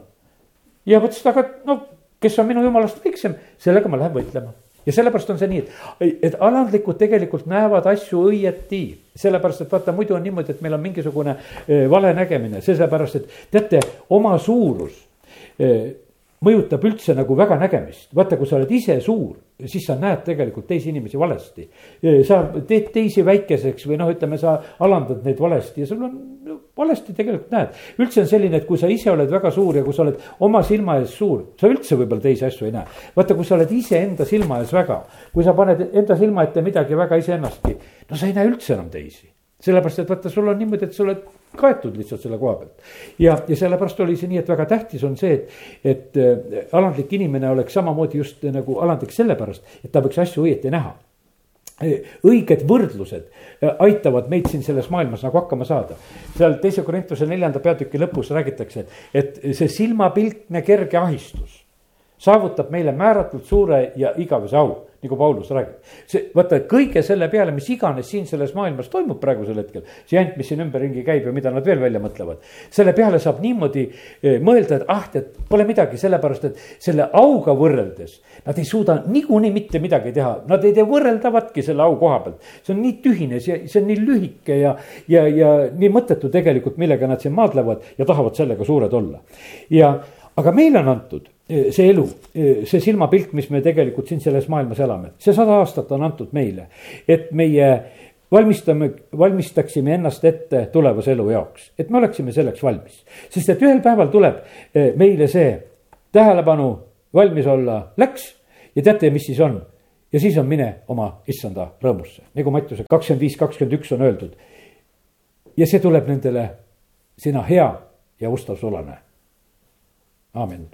ja mõtlesin, aga no kes on minu jumalast väiksem, sellega ma lähen võitlema ja sellepärast on see nii, et, et alandlikud tegelikult näevad asju õieti. sellepärast, et vaata, muidu on niimoodi, et meil on mingisugune e, vale nägemine, sellepärast et teate, oma suurus e, mõjutab üldse nagu väga nägemist. vaata, kui sa oled ise suur, siis sa näed tegelikult teisi inimesi valesti. E, sa teed teisi väikeseks või noh, ütleme, sa alandad neid valesti ja sul on valesti tegelikult näed. üldse on selline, et kui sa ise oled väga suur ja kui sa oled oma silma ees suur, sa üldse võib-olla teisi asju ei näe. vaata, kui sa oled iseenda silma ees väga, kui sa paned enda silma ette midagi väga iseennastki, no sa ei näe üldse enam teisi sellepärast, et vaata, sul on niimoodi, et sa oled kaetud lihtsalt selle koha pealt. ja, ja sellepärast oli see nii, et väga tähtis on see, et, et äh, alandlik inimene oleks samamoodi just nagu alandlik sellepärast, et ta võiks asju õieti näha õiged võrdlused äh, aitavad meid siin selles maailmas nagu hakkama saada. seal teise Korintuse neljanda peatüki lõpus räägitakse, et see silmapilkne kerge ahistus saavutab meile määratult suure ja igavese au nagu Paulus räägib. see, vaata kõige selle peale, mis iganes siin selles maailmas toimub praegusel hetkel, see jant, mis siin ümberringi käib ja mida nad veel välja mõtlevad. selle peale saab niimoodi eh, mõelda, et ah, tead, pole midagi, sellepärast et selle auga võrreldes. Nad ei suuda niikuinii mitte midagi teha, nad ei tee võrreldavatki selle au koha pealt. see on nii tühine, see, see on nii lühike ja, ja, ja nii mõttetu tegelikult, millega nad siin maadlevad ja tahavad sellega suured olla. ja, aga meile on antud see elu, see silmapilk, mis me tegelikult siin selles maailmas elame, see sada aastat on antud meile, et meie valmistame, valmistaksime ennast ette tulevase elu jaoks, et me oleksime selleks valmis. sest et ühel päeval tuleb meile see tähelepanu valmis olla läks ja teate, mis siis on? ja siis on mine oma issanda rõõmusse, nagu Mattiuse kakskümmend viis, kakskümmend üks on öeldud. ja see tuleb nendele, sina hea ja ustav sulane. aamen